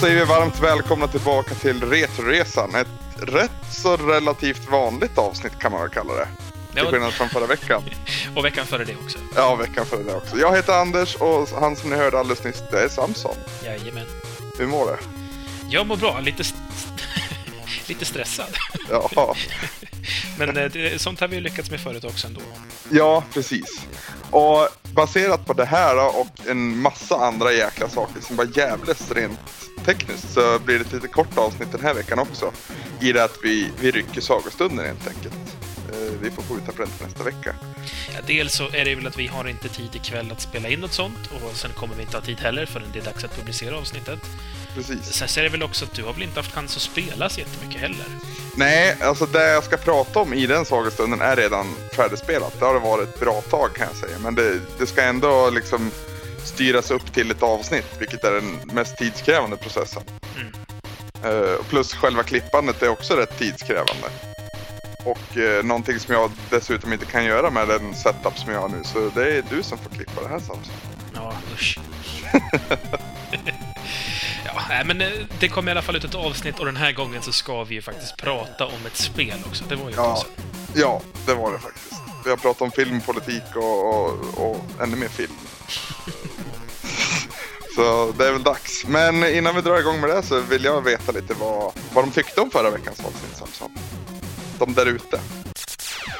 Säger vi varmt välkomna tillbaka till Retroresan. Ett rätt så relativt vanligt avsnitt kan man väl kalla det. Till skillnad från förra veckan. Och veckan före det också. Ja, veckan före det också. Jag heter Anders och han som ni hörde alldeles nyss, det är Samson. Jajamän. Hur mår det? Jag mår bra, lite, st- lite stressad. Ja, Men eh, det, sånt har vi ju lyckats med förut också ändå. ja precis. Och baserat på det här då, och en massa andra jäkla saker som var jävligt rent tekniskt så blir det ett lite kort avsnitt den här veckan också. I det att vi, vi rycker sagostunden helt enkelt. Eh, vi får skjuta på den till nästa vecka. Ja, dels så är det väl att vi har inte tid ikväll att spela in något sånt och sen kommer vi inte ha tid heller förrän det är dags att publicera avsnittet. Precis. Sen så är det väl också att du har väl inte haft chans att spela så jättemycket heller? Nej, alltså det jag ska prata om i den sagostunden är redan färdigspelat. Det har det varit ett bra tag kan jag säga. Men det, det ska ändå liksom styras upp till ett avsnitt, vilket är den mest tidskrävande processen. Mm. Eh, plus själva klippandet är också rätt tidskrävande. Och uh, någonting som jag dessutom inte kan göra med den setup som jag har nu. Så det är du som får klippa det här Samson. Ja, usch. ja, nej, men eh, det kom i alla fall ut ett avsnitt och den här gången så ska vi ju faktiskt prata om ett spel också. Det var ju Ja. Ja, det var det faktiskt. Vi har pratat om filmpolitik och, och, och ännu mer film. så det är väl dags. Men innan vi drar igång med det så vill jag veta lite vad, vad de tyckte om förra veckans avsnitt Samson. De där ute.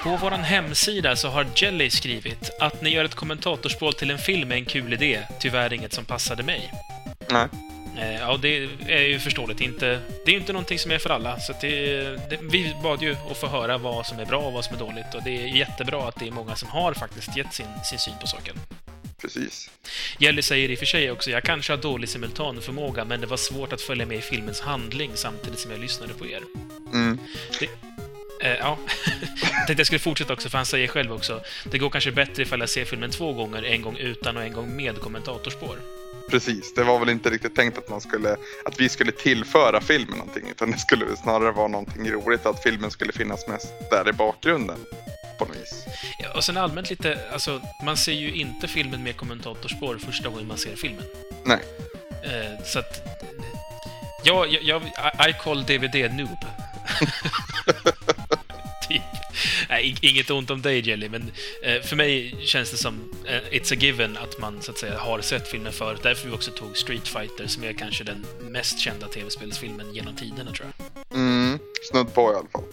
På vår hemsida så har Jelly skrivit att ni gör ett kommentatorspråk till en film är en kul idé, tyvärr inget som passade mig. Nej. Eh, Ja, det är ju förståeligt. Inte, det är ju inte någonting som är för alla. Så det, det, vi bad ju att få höra vad som är bra och vad som är dåligt. Och det är jättebra att det är många som har faktiskt gett sin, sin syn på saken. Precis. Jelly säger i och för sig också, jag kanske har dålig simultanförmåga, men det var svårt att följa med i filmens handling samtidigt som jag lyssnade på er. Mm. Eh, ja, jag tänkte jag skulle fortsätta också, för han säger själv också, det går kanske bättre ifall jag ser filmen två gånger, en gång utan och en gång med kommentatorspår. Precis. Det var väl inte riktigt tänkt att, man skulle, att vi skulle tillföra filmen någonting. Utan det skulle snarare vara någonting roligt att filmen skulle finnas mest där i bakgrunden. På något vis. Ja, och sen allmänt lite, alltså, man ser ju inte filmen med kommentatorspår första gången man ser filmen. Nej. Eh, så att... Ja, jag, jag, I call DVD noob. Nej, inget ont om dig, Jelly, men eh, för mig känns det som eh, it's a given att man så att säga har sett filmen förut. Därför vi också tog Street Fighter, som är kanske den mest kända tv-spelsfilmen genom tiderna, tror jag. Mm, snudd på i alla fall.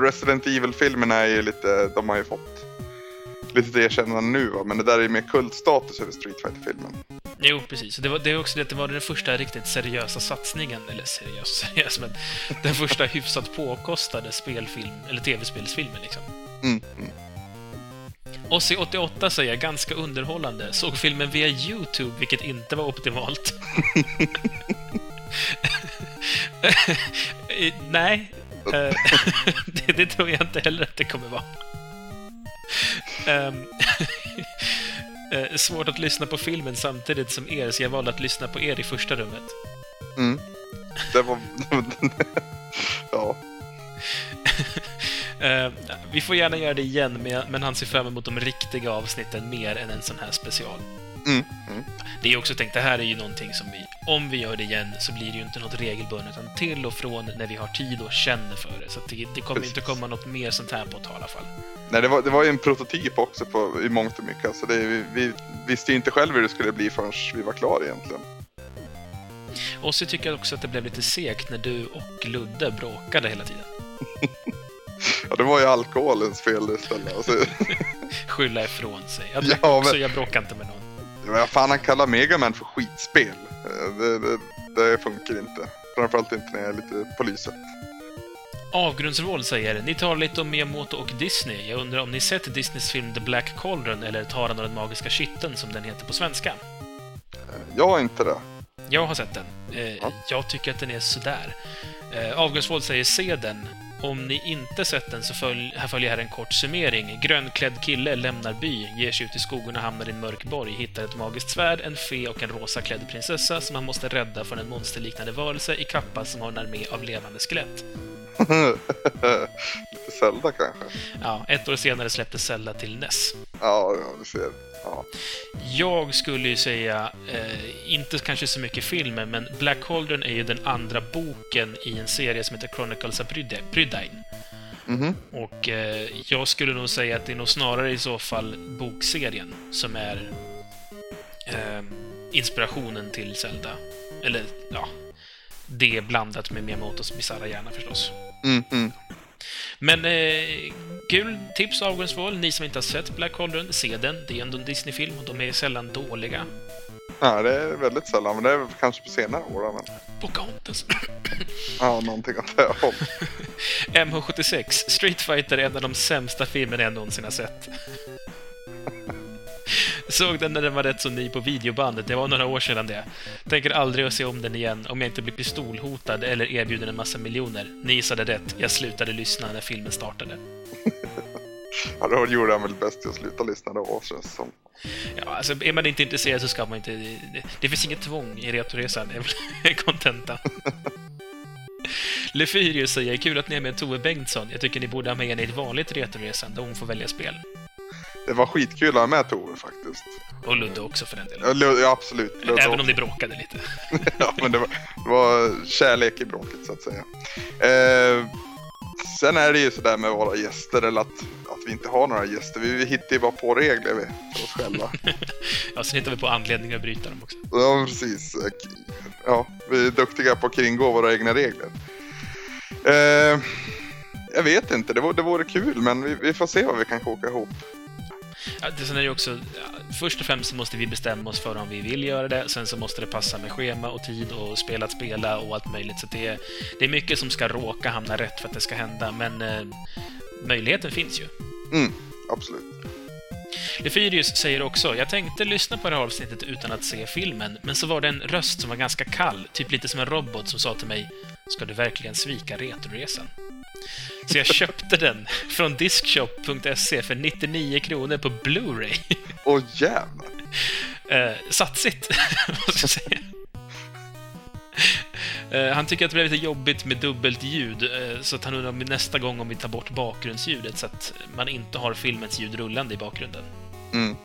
Resident Evil-filmerna är ju lite, de har ju fått lite erkännande nu va, men det där är ju mer kultstatus över Street Fighter-filmen. Jo, precis. Det var, det är också det att det var den första riktigt seriösa satsningen, eller seriös, seriös, men den första hyfsat påkostade spelfilm, eller tv-spelsfilmen liksom. Mm, mm. Ossi 88 säger ganska underhållande. Såg filmen via YouTube, vilket inte var optimalt. Nej. Eh, det, det tror jag inte heller att det kommer vara. Ehm, eh, svårt att lyssna på filmen samtidigt som er, så jag valde att lyssna på er i första rummet. Mm. Det var... ja. Eh, vi får gärna göra det igen, men han ser fram emot de riktiga avsnitten mer än en sån här special. Mm, mm. Det är också tänkt, det här är ju någonting som vi, om vi gör det igen, så blir det ju inte något regelbundet, utan till och från när vi har tid och känner för det. Så det, det kommer Precis. inte komma något mer sånt här på ett tag i alla fall. Nej, det var, det var ju en prototyp också på, i mångt och mycket. Alltså det, vi, vi visste ju inte själva hur det skulle bli förrän vi var klara egentligen. Och så tycker jag också att det blev lite segt när du och Ludde bråkade hela tiden. Ja, det var ju alkoholens fel istället. Alltså, Skylla ifrån sig. Jag Ja, också, men- jag bråkar inte med någon. Vad fan han kallar Megaman för skitspel. Eh, Det, det, det funkar inte. Framförallt inte när jag är lite på lyset. Avgrundsvrål säger Ni talar lite om Miyamoto och Disney. Jag undrar om ni sett Disneys film The Black Cauldron eller Taran och den magiska kitteln som den heter på svenska? Jag har inte det. Jag har sett den. Eh, Ja. Jag tycker att den är sådär. Eh, Avgrundsvåld säger se den. Om ni inte sett den så följ, här följer här en kort summering. Grönklädd kille lämnar by, ger sig ut i skogen och hamnar i en mörk borg, hittar ett magiskt svärd, en fe och en rosa klädd prinsessa som han måste rädda från en monsterliknande varelse i kappa som har en armé av levande skelett. Lite Zelda kanske? Ja, ett år senare släpptes Zelda till NES. Ja, ja du ser. Ja. Jag skulle ju säga, eh, inte kanske så mycket filmer, men Black Cauldron är ju den andra boken i en serie som heter Chronicles of Bryde- Brydain. Mhm. Och eh, jag skulle nog säga att det är nog snarare i så fall bokserien som är eh, inspirationen till Zelda. Eller, ja, det blandat med Miyamotos bisarra hjärna förstås. Mm, mm. Men eh, kul tips avgrundsvål. Ni som inte har sett Black Cauldron, se den. Det är ändå en Disney-film och de är sällan dåliga. Ja, det är väldigt sällan, men det är kanske på senare år. Men... Pocahontas. Ja, någonting åt det hållet. MH76, Street Fighter är en av de sämsta filmerna jag någonsin har sett. Såg den när den var rätt så ny på videobandet, det var några år sedan det. Tänker aldrig att se om den igen om jag inte blir pistolhotad eller erbjuden en massa miljoner. Ni gissade rätt, jag slutade lyssna när filmen startade. Ja, då gjorde han väl bäst i att sluta lyssna då, känns som. Ja, alltså är man inte intresserad så ska man inte... Det, det finns inget tvång i Retoresan, det är väl kontentan. Lefyrius säger kul att ni är med Tove Bengtsson. Jag tycker ni borde ha med henne i ett vanligt Retoresan där hon får välja spel. Det var skitkul att ha med Tove faktiskt. Och Ludde också för den delen. Ja, Lu- ja absolut. Ludde Även också. om ni bråkade lite. ja, men det var, det var kärlek i bråket så att säga. Eh, sen är det ju sådär med våra gäster, eller att, att vi inte har några gäster. Vi, vi hittar ju bara på regler vi, för oss själva. Ja, sen hittar vi på anledningar att bryta dem också. ja, precis. Ja, vi är duktiga på att kringgå våra egna regler. Eh, jag vet inte, det vore, det vore kul, men vi, vi får se vad vi kan koka ihop. Ja, det, sen är det också... Ja, först och främst måste vi bestämma oss för om vi vill göra det. Sen så måste det passa med schema och tid och spela att spela och allt möjligt. Så det är, det är mycket som ska råka hamna rätt för att det ska hända, men eh, möjligheten finns ju. Mm, absolut. Lefyrius säger också, jag tänkte lyssna på det här avsnittet utan att se filmen, men så var det en röst som var ganska kall, typ lite som en robot som sa till mig, ska du verkligen svika Retroresan? Så jag köpte den från Discshop.se för 99 kronor på Blu-ray. Åh jävlar. Eh, satsigt, måste jag säga. Eh, han tycker att det blev lite jobbigt med dubbelt ljud, eh, så att han undrar nästa gång om vi tar bort bakgrundsljudet så att man inte har filmens ljud rullande i bakgrunden. Mm.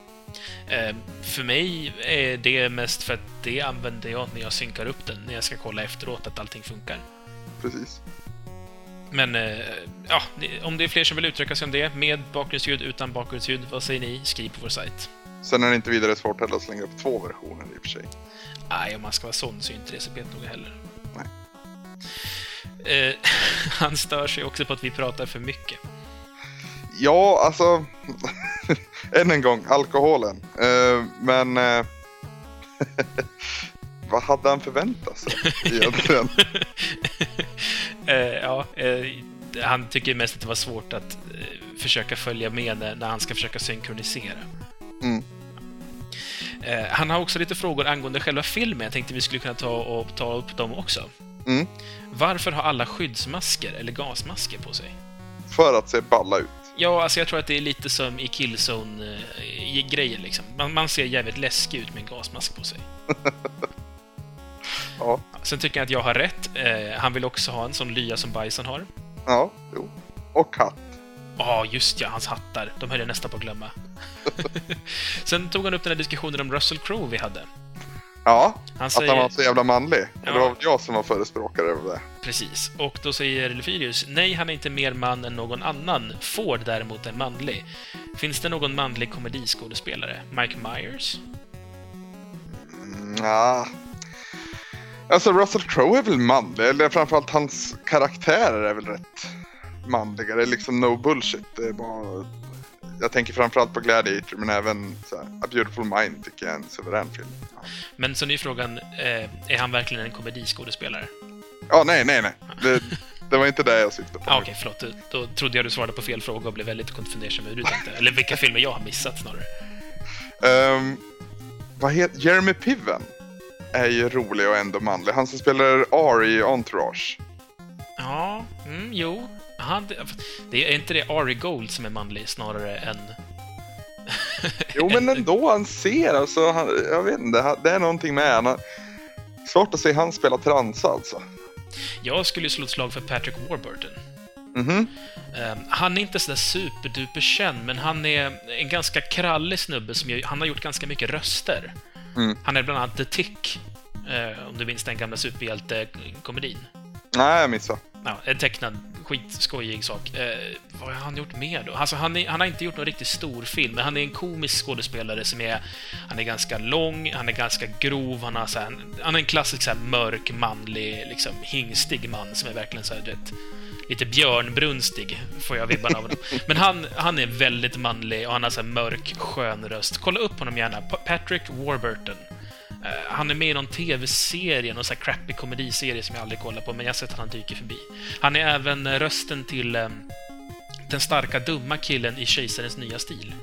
Eh, för mig är det mest för att det använder jag när jag synkar upp den, när jag ska kolla efteråt att allting funkar. Precis. Men eh, ja, om det är fler som vill uttrycka sig om det, med bakgrundsljud, utan bakgrundsljud, vad säger ni? Skriv på vår sajt. Sen är det inte vidare svårt heller att slänga upp två versioner i och för sig. Nej, om man ska vara sån så är inte det så petnoga heller. Nej. Eh, han stör sig också på att vi pratar för mycket. Ja, alltså... än en gång, alkoholen. Eh, men... Eh, vad hade han förväntat sig egentligen? Eh, ja, han tycker mest att det var svårt att försöka följa med när, när han ska försöka synkronisera. Mm. Han har också lite frågor angående själva filmen. Jag tänkte vi skulle kunna ta, och, ta upp dem också. Mm. Varför har alla skyddsmasker eller gasmasker på sig? För att se balla ut. Ja, alltså jag tror att det är lite som i Killzone-grejen liksom. Man, man ser jävligt läskig ut med en gasmask på sig. Ja, Sen tycker jag att jag har rätt. Eh, han vill också ha en sån lya som Bison har. ja, jo. Och hatt. Ja, just ja, hans hattar. De höll jag nästan på att glömma. Sen tog han upp den här diskussionen om Russell Crowe vi hade. Ja, Han att säger... han var så jävla manlig. Ja. Det var jag som var förespråkare av det. Precis. Och då säger Lefyrius, nej, han är inte mer man än någon annan. Ford däremot är manlig. Finns det någon manlig komediskådespelare? Mike Myers? Mm, ja. Alltså Russell Crowe är väl manlig, eller framförallt hans karaktärer är väl rätt manliga. Det är liksom no bullshit. Det är bara... Jag tänker framförallt på Gladiator, men även så här, A Beautiful Mind tycker jag är en suverän film. Men så nu är frågan, eh, är han verkligen en komediskådespelare? Ja, nej, nej, nej. Det, det var inte det jag syftade på. Ah, Okej, förlåt. Då, trodde jag du svarade på fel fråga och blev väldigt konfunderad med hur du tänkte. Eller vilka filmer jag har missat snarare. Ehm, vad heter Jeremy Piven är ju rolig och ändå manlig. Han som spelar R i Entourage. Ja, mm, jo. Han, det är inte det Ari Gold som är manlig snarare än... Jo, men ändå, han ser alltså. Han, jag vet inte, det är någonting med han. Svårt att se han spela transa alltså. Jag skulle slå ett slag för Patrick Warburton. Mhm. Um, han är inte sådär superduper känd, men han är en ganska krallig snubbe som gör, han har gjort ganska mycket röster. Mm. Han är bland annat The Tick, eh, om du minns den gamla superhjältekomedin. Nej, jag missade. Ja, en tecknad, skitskojig sak. Eh, vad har han gjort mer då? Alltså, han, är, han har inte gjort någon riktigt stor film, men han är en komisk skådespelare som är... Han är ganska lång, han är ganska grov, han har så här, Han är en klassisk så här, mörk, manlig, liksom hingstig man som är verkligen så här, du vet, lite björnbrunstig, får jag vibbarna av honom. Men han, han är väldigt manlig och han har så här mörk, skön röst. Kolla upp honom gärna. Pa- Patrick Warburton. Eh, han är med i någon tv-serie, någon sån här crappy komediserie som jag aldrig kollar på, men jag har sett att han dyker förbi. Han är även eh, rösten till eh, den starka, dumma killen i Kejsarens nya stil.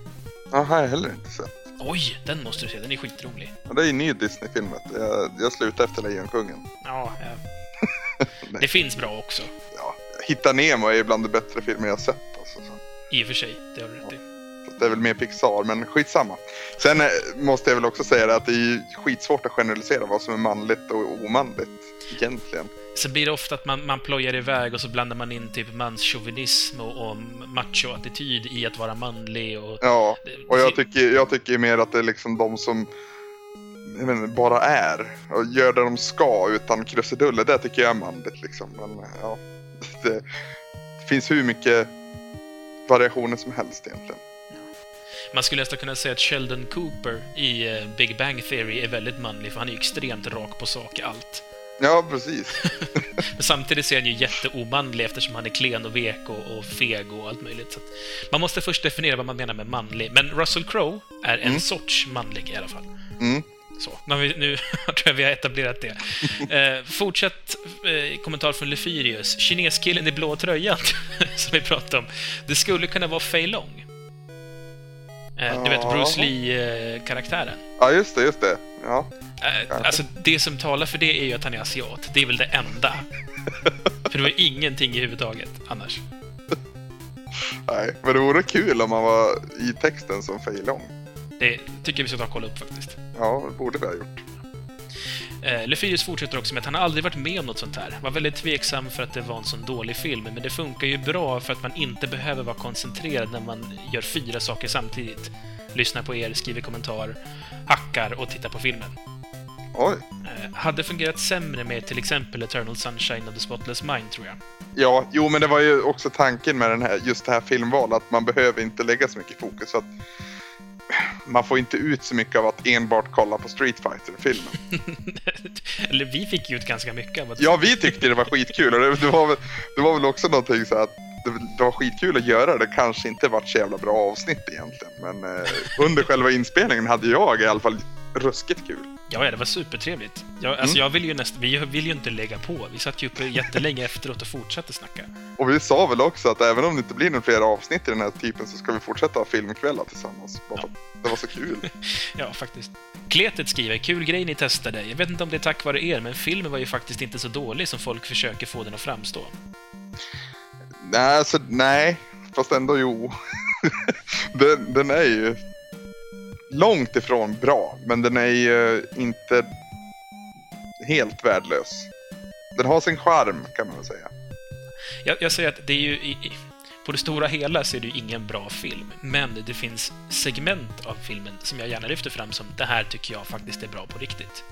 Ja, har jag heller inte sett. Oj, den måste du se. Den är skitrolig. Ja, Det är ju ny Disney-film. Jag, jag slutade efter Lejonkungen. Ja, eh, det finns bra också. Ja, Hitta Nemo är bland de bättre filmer jag sett. Alltså, så. I och för sig, det har du rätt i. Så Det är väl mer Pixar, men skitsamma. Sen eh, måste jag väl också säga att det är skitsvårt att generalisera vad som är manligt och omanligt egentligen. Sen blir det ofta att man, man plojar iväg och så blandar man in typ manschauvinism och, och macho-attityd i att vara manlig och... Ja, och jag tycker, jag tycker mer att det är liksom de som inte, bara är och gör det de ska utan krusiduller. Det tycker jag är manligt liksom. Men ja, det, det finns hur mycket variationer som helst egentligen. Man skulle nästan kunna säga att Sheldon Cooper i eh, Big Bang Theory är väldigt manlig, för han är ju extremt rak på sak allt. Ja, precis. Men samtidigt så är han ju jätteomanlig eftersom han är klen och vek och, och feg och allt möjligt. Så man måste först definiera vad man menar med manlig. Men Russell Crowe är en Mm. sorts manlig i alla fall. Mm. Så, vi, nu tror jag vi har etablerat det. Eh, fortsätt eh, kommentar från Lefyrius. Kineskillen i blå tröjan, som vi pratade om. Det skulle kunna vara Fei Long. Eh, du vet. Bruce Lee-karaktären. Ja, just det, just det. Ja. Eh, alltså, det som talar för det är ju att han är asiat. Det är väl det enda. för det var ingenting i huvudtaget annars. Nej, men det vore kul om man var i texten som Fei Long. Det tycker jag vi ska ta och kolla upp faktiskt. Ja, det borde vi ha gjort. Eh, fortsätter också med att han har aldrig varit med om något sånt här. Var väldigt tveksam för att det var en sån dålig film, men det funkar ju bra för att man inte behöver vara koncentrerad när man gör fyra saker samtidigt. Lyssnar på er, skriver kommentar, hackar och tittar på filmen. Oj. Eh, hade fungerat sämre med till exempel Eternal Sunshine of the Spotless Mind, tror jag. Ja, jo men det var ju också tanken med den här, just det här filmvalet att man behöver inte lägga så mycket fokus. Så att man får inte ut så mycket av att enbart kolla på Street Fighter-filmen. Eller vi fick ju ut ganska mycket av att... Ja, vi tyckte det var skitkul och det, det, var, väl, det var väl också någonting så att det, var skitkul att göra det. kanske inte varit så jävla bra avsnitt egentligen. Men eh, under själva inspelningen hade jag i alla fall ruskigt kul. Ja, ja, det var supertrevligt. Jag, alltså, Mm. jag vill ju nästan... Vi vill ju inte lägga på. Vi satt ju uppe jättelänge efteråt och fortsatte snacka. Och vi sa väl också att även om det inte blir några fler avsnitt i den här typen så ska vi fortsätta ha filmkvällar tillsammans. Bara för att det var så kul. Ja, faktiskt. Kletet skriver, kul grej ni testade. Jag vet inte om det är tack vare er, men filmen var ju faktiskt inte så dålig som folk försöker få den att framstå. Nej, alltså, nej. Fast ändå jo. den, den är ju långt ifrån bra, men den är ju inte helt värdelös. Den har sin charm kan man väl säga. Jag, jag säger att det är ju... I, i, på det stora hela så är det ju ingen bra film, men det finns segment av filmen som jag gärna lyfter fram som det här tycker jag faktiskt är bra på riktigt.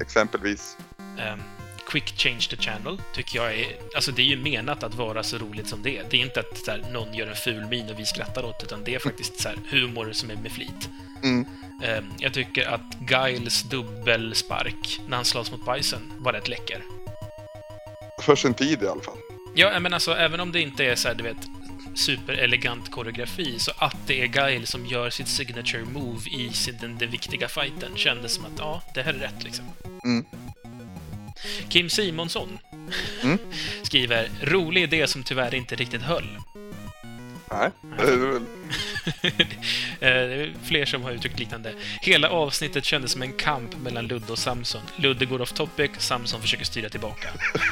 Exempelvis. Ehm, Quick Change the Channel tycker jag är... Alltså det är ju menat att vara så roligt som det är. Det är inte att här, någon gör en ful min och vi skrattar åt utan det är faktiskt så här, humor som är med flit. Mm. Ehm, jag tycker att Giles dubbelspark när han slåss mot Bison var rätt läcker. För sin tid i alla fall. Ja, men alltså även om det inte är så här, du vet, superelegant koreografi, så att det är Guile som gör sitt signature move i sin, den, den viktiga fighten kändes som att ja, det här är rätt liksom. Mm. Kim Simonsson Mm. skriver “Rolig idé som tyvärr inte riktigt höll”. Nej, det är väl det är fler som har uttryckt liknande. Hela avsnittet kändes som en kamp mellan Ludde och Samson. Ludde går off topic, Samson försöker styra tillbaka.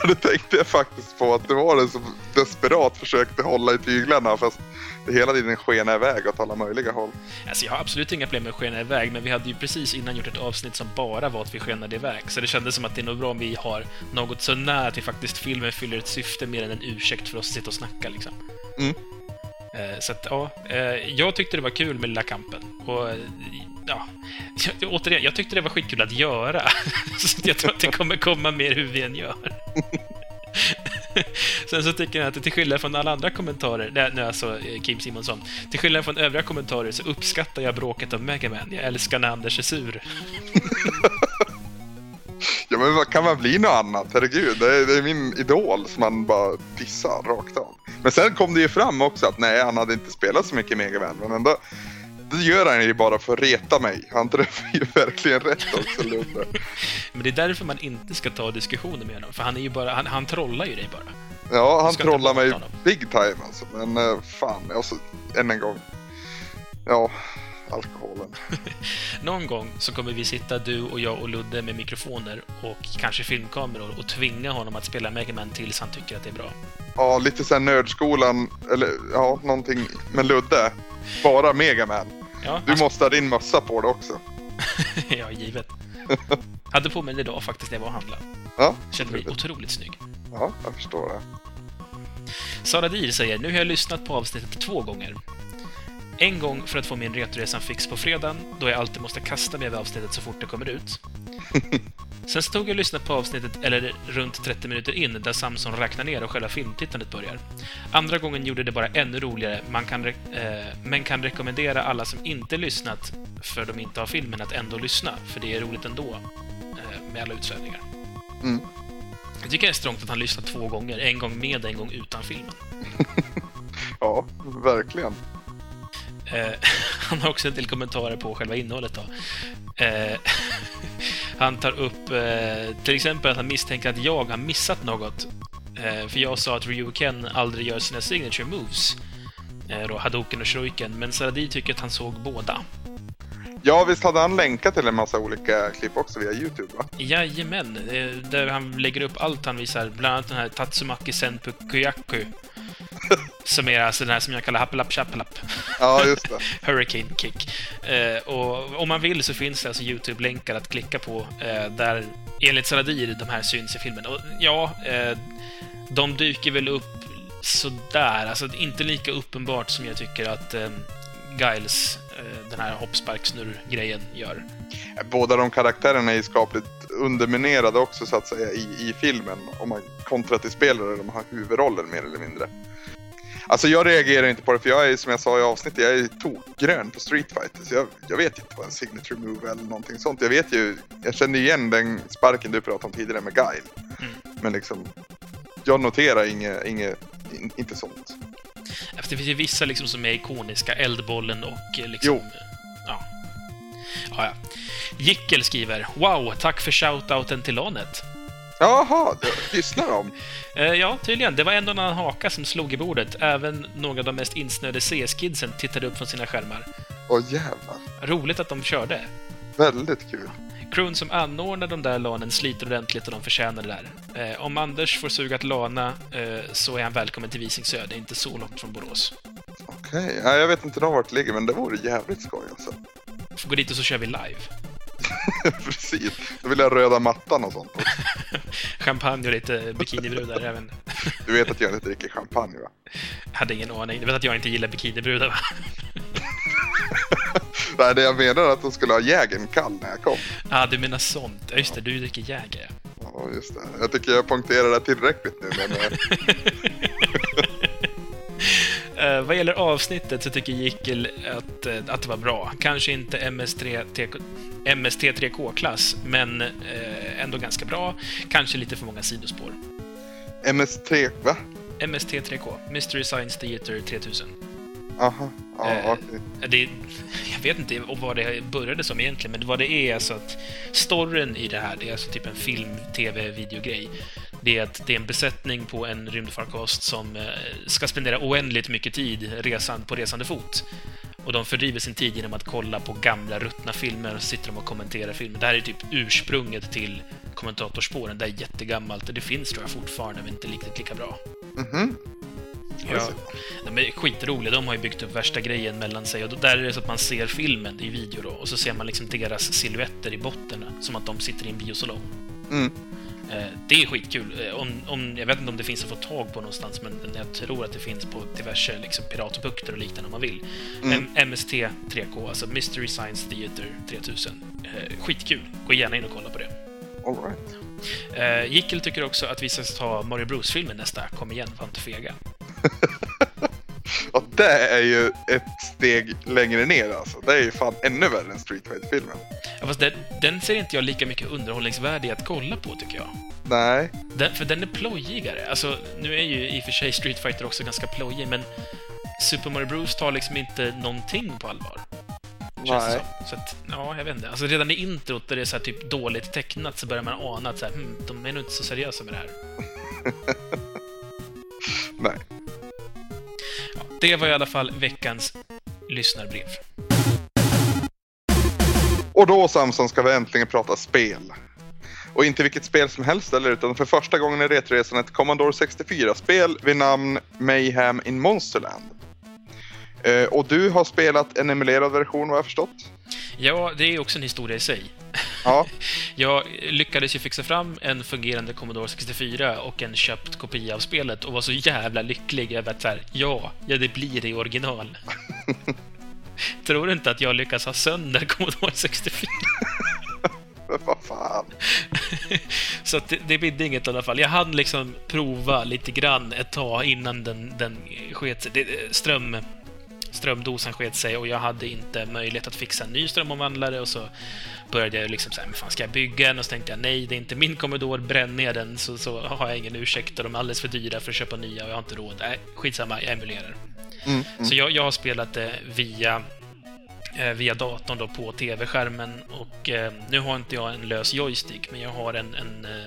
ja, det tänkte jag faktiskt på, att det var den som desperat försökte hålla i tyglarna fast det hela tiden skena iväg åt alla möjliga håll. Alltså, jag har absolut inga problem med att skena iväg, men vi hade ju precis innan gjort ett avsnitt som bara var att vi skenade iväg. Så det kändes som att det är nog bra om vi har något så nära att vi faktiskt filmen fyller ett syfte mer än en ursäkt för oss att sitta och snacka liksom. Mm. Eh, så att, ja, eh, jag tyckte det var kul med Lilla Kampen. Och, ja, jag- återigen, jag tyckte det var skitkul att göra. Så att jag tror att det kommer komma mer hur vi än gör. Sen så tycker jag att till skillnad från alla andra kommentarer, nej, nu alltså Kim Simonsson, till skillnad från övriga kommentarer så uppskattar jag bråket om Mega Man. Jag älskar när Anders är sur. Ja men vad kan man bli något annat? Herregud, det är, det är min idol som man bara dissar rakt av. Men sen kom det ju fram också att nej, han hade inte spelat så mycket Mega Man, men ändå det gör han ju bara för att reta mig. Han träffar ju verkligen rätt också, Ludde. Men det är därför man inte ska ta diskussioner med honom, för han är ju bara, han, han trollar ju dig bara. Ja, han trollar mig prata om big time alltså. Men eh, fan, alltså, än en gång. Ja, alkoholen. Någon gång så kommer vi sitta, du och jag och Ludde, med mikrofoner och kanske filmkameror och tvinga honom att spela Mega Man tills han tycker att det är bra. Ja, lite såhär nördskolan, eller ja, någonting med Ludde. Bara Mega Man. Ja, Du måste ha din mössa på det också. ja givet. Hade på mig den idag faktiskt när jag var och handlade. Ja, Kände mig otroligt snygg. ja jag förstår det. Sara Dir säger, nu har jag lyssnat på avsnittet två gånger. En gång för att få min Retoresan fix på fredagen, då jag alltid måste kasta mig över avsnittet så fort det kommer ut. Sen så tog jag och lyssnade på avsnittet, eller runt 30 minuter in, där Samson räknar ner och själva filmtittandet börjar. Andra gången gjorde det bara ännu roligare, man kan eh, men kan rekommendera alla som inte lyssnat, för de inte har filmen, att ändå lyssna, för det är roligt ändå, eh, med alla utsvävningar. Mm. Jag tycker det är strångt att han lyssnar två gånger, en gång med, en gång utan filmen. Ja, verkligen. Eh, han har också en del kommentarer på själva innehållet. Då. Eh, han tar upp eh, till exempel att han misstänker att jag har missat något. Eh, för jag sa att Ryuken aldrig gör sina signature moves. Eh, då Hadoken och Shuriken, men Saradi tycker att han såg båda. Ja, visst hade han länkat till en massa olika klipp också via Youtube va? Jajamän, eh, där han lägger upp allt han visar, bland annat den här Tatsumaki Senpu Kuyaku. Som är alltså den här som jag kallar Happelapp Chappelapp. Ja, just det. Hurricane Kick. Eh, och om man vill så finns det alltså YouTube-länkar att klicka på eh, där enligt Saradir de här syns i filmen. Och ja, eh, de dyker väl upp sådär, alltså inte lika uppenbart som jag tycker att eh, Giles, eh, den här hoppsparksnurr-grejen, gör. Båda de karaktärerna är ju skapligt underminerade också så att säga i, i filmen. Om man kontrar till spelare, de har huvudrollen mer eller mindre. Alltså jag reagerar inte på det för jag är som jag sa i avsnittet, jag är tokgrön på Street Fighter. Så jag, jag vet inte vad en signature move eller någonting sånt. Jag vet ju, jag känner igen den sparken du pratade om tidigare med Guile. Mm. Men liksom, jag noterar inget, inget in, inte sånt. För det finns ju vissa liksom som är ikoniska, Eldbollen och eh, liksom... Jo. Ja. Ja, ja. Jickel skriver Wow, tack för shoutouten till Lanet. Jaha, lyssnar de? Eh, ja, tydligen. Det var en och annan haka som slog i bordet. Även några av de mest insnöade CS-kidsen tittade upp från sina skärmar. Åh jävlar, Roligt att de körde. väldigt kul. Crewn som anordnar de där lanen sliter ordentligt och de förtjänar det där. Eh, om Anders får suga att lana eh, så är han välkommen till Visingsö. Det är inte så långt från Borås. Okej, ja, jag vet inte vart det ligger men det vore jävligt skoj alltså. Får gå dit och så kör vi live. Precis, då vill jag röda mattan och sånt. Champagne och lite bikinibrudar även. Du vet att jag inte dricker champagne va? Hade ingen aning. Du vet att jag inte gillar bikinibrudar, va? Nej, det jag menar är att de skulle ha jägern kall när jag kom. ah, du menar sånt. Ja, just det. Du dricker Jäger. Ja, just det. Jag tycker jag poängterar det tillräckligt nu men... eh, vad gäller avsnittet så tycker Jickel att, eh, att det var bra. Kanske inte MS3, TK MST3K-klass, men eh, ändå ganska bra. Kanske lite för många sidospår. MS3, va? MST3K, Mystery Science Theater 3000. Aha, ja Eh, okej. Det, jag vet inte vad det började som egentligen, men vad det är alltså att storyn i det här, det är alltså typ en film, tv, videogrej. Det är att det är en besättning på en rymdfarkost som eh, ska spendera oändligt mycket tid resan, på resande fot. Och de fördriver sin tid genom att kolla på gamla ruttna filmer och sitter de och kommenterar filmer. Det här är typ ursprunget till kommentatorspåren. Det är jättegammalt och det finns tror jag fortfarande, men inte riktigt lika bra. Mhm. Ja. De är skitroliga. De har ju byggt upp värsta grejen mellan sig. Och då, där är det så att man ser filmen i video då, och så ser man liksom deras silhuetter i botten, som att de sitter i en biosalong. Mm. Eh, Det är skitkul. Eh, Om, om, jag vet inte om det finns att få tag på någonstans, men jag tror att det finns på diverse liksom, piratbukter och liknande om man vill. Mm. MST 3K, alltså Mystery Science Theater 3000. Eh, Skitkul. Gå gärna in och kolla på det. All right. Jickel tycker också att vi ska ta Mario Bros-filmen nästa. Kom igen, var inte fega. Och det är ju ett steg längre ner alltså. Det är ju fan ännu värre än Street Fighter-filmen. Ja, fast den, den ser inte jag lika mycket underhållningsvärde i att kolla på, tycker jag. Nej. Den, för den är plojigare. Alltså, nu är ju i och för sig Street Fighter också ganska plojig, men Super Mario Bros tar liksom inte någonting på allvar. Nej. Så att, ja, jag vet inte. Alltså redan i introt, där det är så här typ dåligt tecknat, så börjar man ana att så här, hmm, de är nog inte så seriösa med det här. Nej. Det var i alla fall veckans lyssnarbrev. Och då Samson ska vi äntligen prata spel. Och inte vilket spel som helst eller utan för första gången i Retroresan ett Commodore 64-spel vid namn Mayhem in Monsterland. Eh, och du har spelat en emulerad version vad jag förstått? Ja, det är också en historia i sig. Ja, Jag lyckades ju fixa fram en fungerande Commodore 64 och en köpt kopia av spelet och var så jävla lycklig över att så här, ja, ja det blir i original. Tror du inte att jag lyckas ha sönder Commodore 64? men vad fan. Så det, det bidde inget i alla fall. Jag hann liksom prova lite grann ett tag innan den, den sket sig. Det- Ström, strömdosan sket sig och jag hade inte möjlighet att fixa en ny strömomvandlare och så började jag liksom säga, men fan ska jag bygga en? Och så tänkte jag, nej, det är inte min Commodore, bränner jag den så, så har jag ingen ursäkt och de är alldeles för dyra för att köpa nya och jag har inte råd. Nej, skitsamma, jag emulerar. Mm, Så jag, jag har spelat det via, eh, via datorn då på tv-skärmen och eh, nu har inte jag en lös joystick, men jag har en, en eh,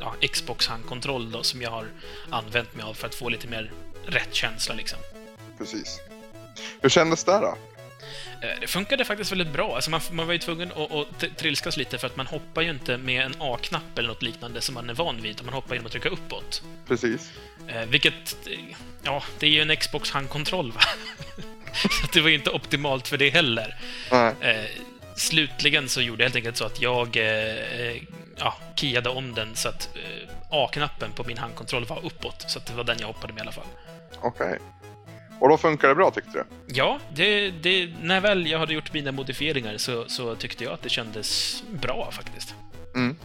ja, Xbox-handkontroll då som jag har använt mig av för att få lite mer rätt känsla liksom. Precis. Hur kändes det då? Eh, Det funkade faktiskt väldigt bra. Alltså man, man var ju tvungen att, att trilskas lite för att man hoppar ju inte med en A-knapp eller något liknande som man är van vid, utan man hoppar genom att trycka uppåt. Precis. Eh, vilket, eh, ja, det är ju en Xbox handkontroll va? så det var ju inte optimalt för det heller. Nej. Slutligen så gjorde jag helt enkelt så att jag ja, kiade om den så att A-knappen på min handkontroll var uppåt. Så att det var den jag hoppade med i alla fall. Okej. Och då funkar det bra tyckte du? Ja, det, det, när väl jag hade gjort mina modifieringar så, så tyckte jag att det kändes bra faktiskt. Mm.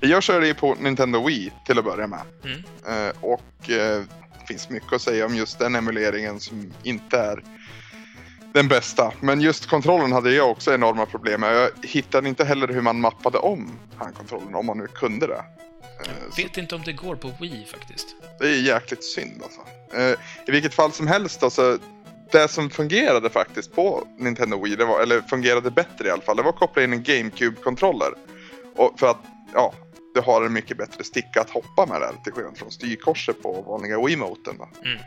Jag körde ju på Nintendo Wii till att börja med. Mm. Eh, och eh, det finns mycket att säga om just den emuleringen som inte är den bästa. Men just kontrollen hade jag också enorma problem med. Jag hittade inte heller hur man mappade om handkontrollen, om man nu kunde det. Eh, Jag så vet inte om det går på Wii faktiskt. det är jäkligt synd alltså. Eh, I vilket fall som helst alltså, det som fungerade faktiskt på Nintendo Wii, det var, eller fungerade bättre i alla fall, det var att koppla in en GameCube-kontroller. För att, ja, du har en mycket bättre sticka att hoppa med där, till skillnad från styrkorset på vanliga Wiimoten. Mm.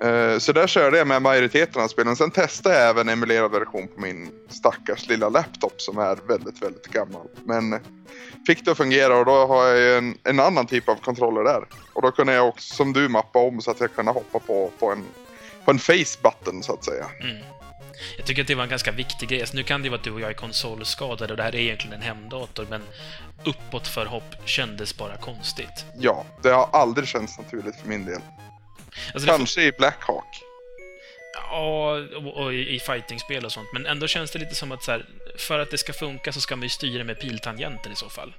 Eh, Så där körde jag med majoriteten av spelen. Sen testade jag även emulerad version på min stackars lilla laptop som är väldigt, väldigt gammal. Men fick det att fungera och då har jag ju en, en annan typ av kontroller där. Och då kunde jag också, som du, mappa om så att jag kunde hoppa på, på en, på en face button så att säga. Mm. Jag tycker att det var en ganska viktig grej. Alltså, nu kan det ju vara att du och jag är konsolskadade och det här är egentligen en hemdator, men uppåt för hopp kändes bara konstigt. Ja, det har aldrig känts naturligt för min del. Alltså, Kanske i Blackhawk. Ja, och, och i fightingspel och sånt, men ändå känns det lite som att så här, för att det ska funka så ska man ju styra med piltangenter i så fall.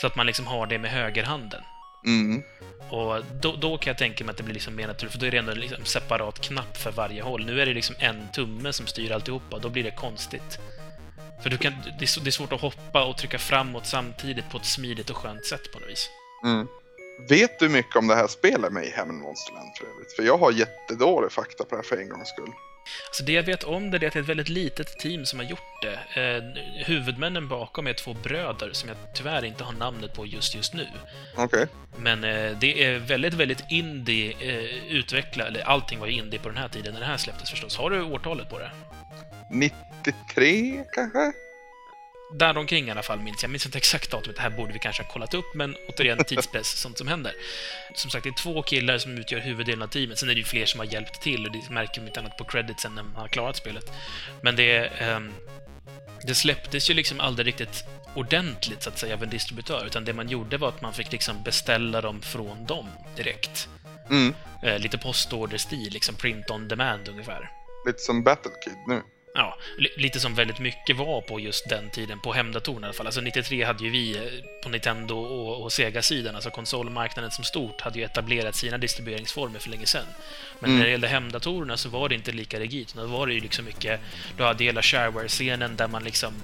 Så att man liksom har det med högerhanden. Mm. Och då, då kan jag tänka mig att det blir liksom mer naturligt, för då är det ändå liksom separat knapp för varje håll. Nu är det liksom en tumme som styr alltihopa, då blir det konstigt. För du kan, det, är, det är svårt att hoppa och trycka framåt samtidigt på ett smidigt och skönt sätt på något vis. Mm. Vet du mycket om det här spelet Mayhem in Monsterland för övrigt? För jag har jättedålig fakta på det här för en gångs skull. Alltså det jag vet om det är att det är ett väldigt litet team som har gjort det. Eh, huvudmännen bakom är två bröder som jag tyvärr inte har namnet på just just nu. Okej. Men eh, det är väldigt, väldigt indie eh, utveckla, eller allting var ju indie på den här tiden när det här släpptes förstås. Har du årtalet på det? 93 kanske? Däromkring i alla fall minns jag. Minns inte exakt datumet, det här borde vi kanske ha kollat upp, men återigen tidspress, sånt som händer. Som sagt, det är två killar som utgör huvuddelen av teamet. Sen är det ju fler som har hjälpt till och det märker man inte annat på creditsen när man har klarat spelet. Men det, ehm, det släpptes ju liksom aldrig riktigt ordentligt, så att säga, av en distributör, utan det man gjorde var att man fick liksom beställa dem från dem direkt. Mm. Eh, lite postorderstil, liksom print on demand ungefär. Lite som Battlekid nu. Ja, li- lite som väldigt mycket var på just den tiden, på hemdatorerna i alla fall. Alltså 93 hade ju vi eh, på Nintendo och, och Sega-sidan, alltså konsolmarknaden som stort, hade ju etablerat sina distribueringsformer för länge sedan. Men Mm. när det gällde hemdatorerna så var det inte lika rigidt. Då var det ju liksom mycket, du hade hela shareware-scenen där man liksom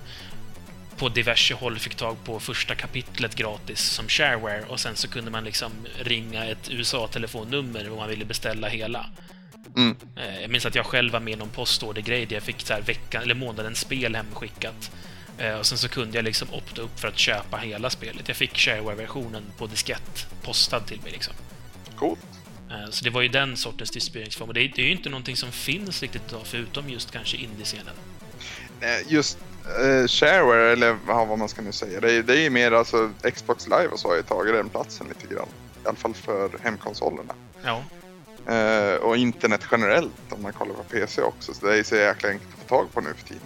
på diverse håll fick tag på första kapitlet gratis som shareware och sen så kunde man liksom ringa ett USA-telefonnummer om man ville beställa hela. Mm. Eh, Jag minns att jag själv var med i någon postordergrej där jag fick så här veckan, eller månadens spel hemskickat. Eh, Och sen så kunde jag liksom opta upp för att köpa hela spelet. Jag fick shareware-versionen på diskett postad till mig liksom. Coolt. Eh, Så det var ju den sortens distribueringsform. Och det är, ju inte någonting som finns riktigt idag, förutom just kanske indie-scenen. Just eh, shareware, eller ja, vad man ska nu säga, det är, det är mer alltså Xbox Live och så har ju tagit den platsen lite grann. I alla fall för hemkonsolerna. Ja, Eh, och internet generellt om man kollar på PC också. Så det är så jäkla enkelt att få tag på nu för tiden.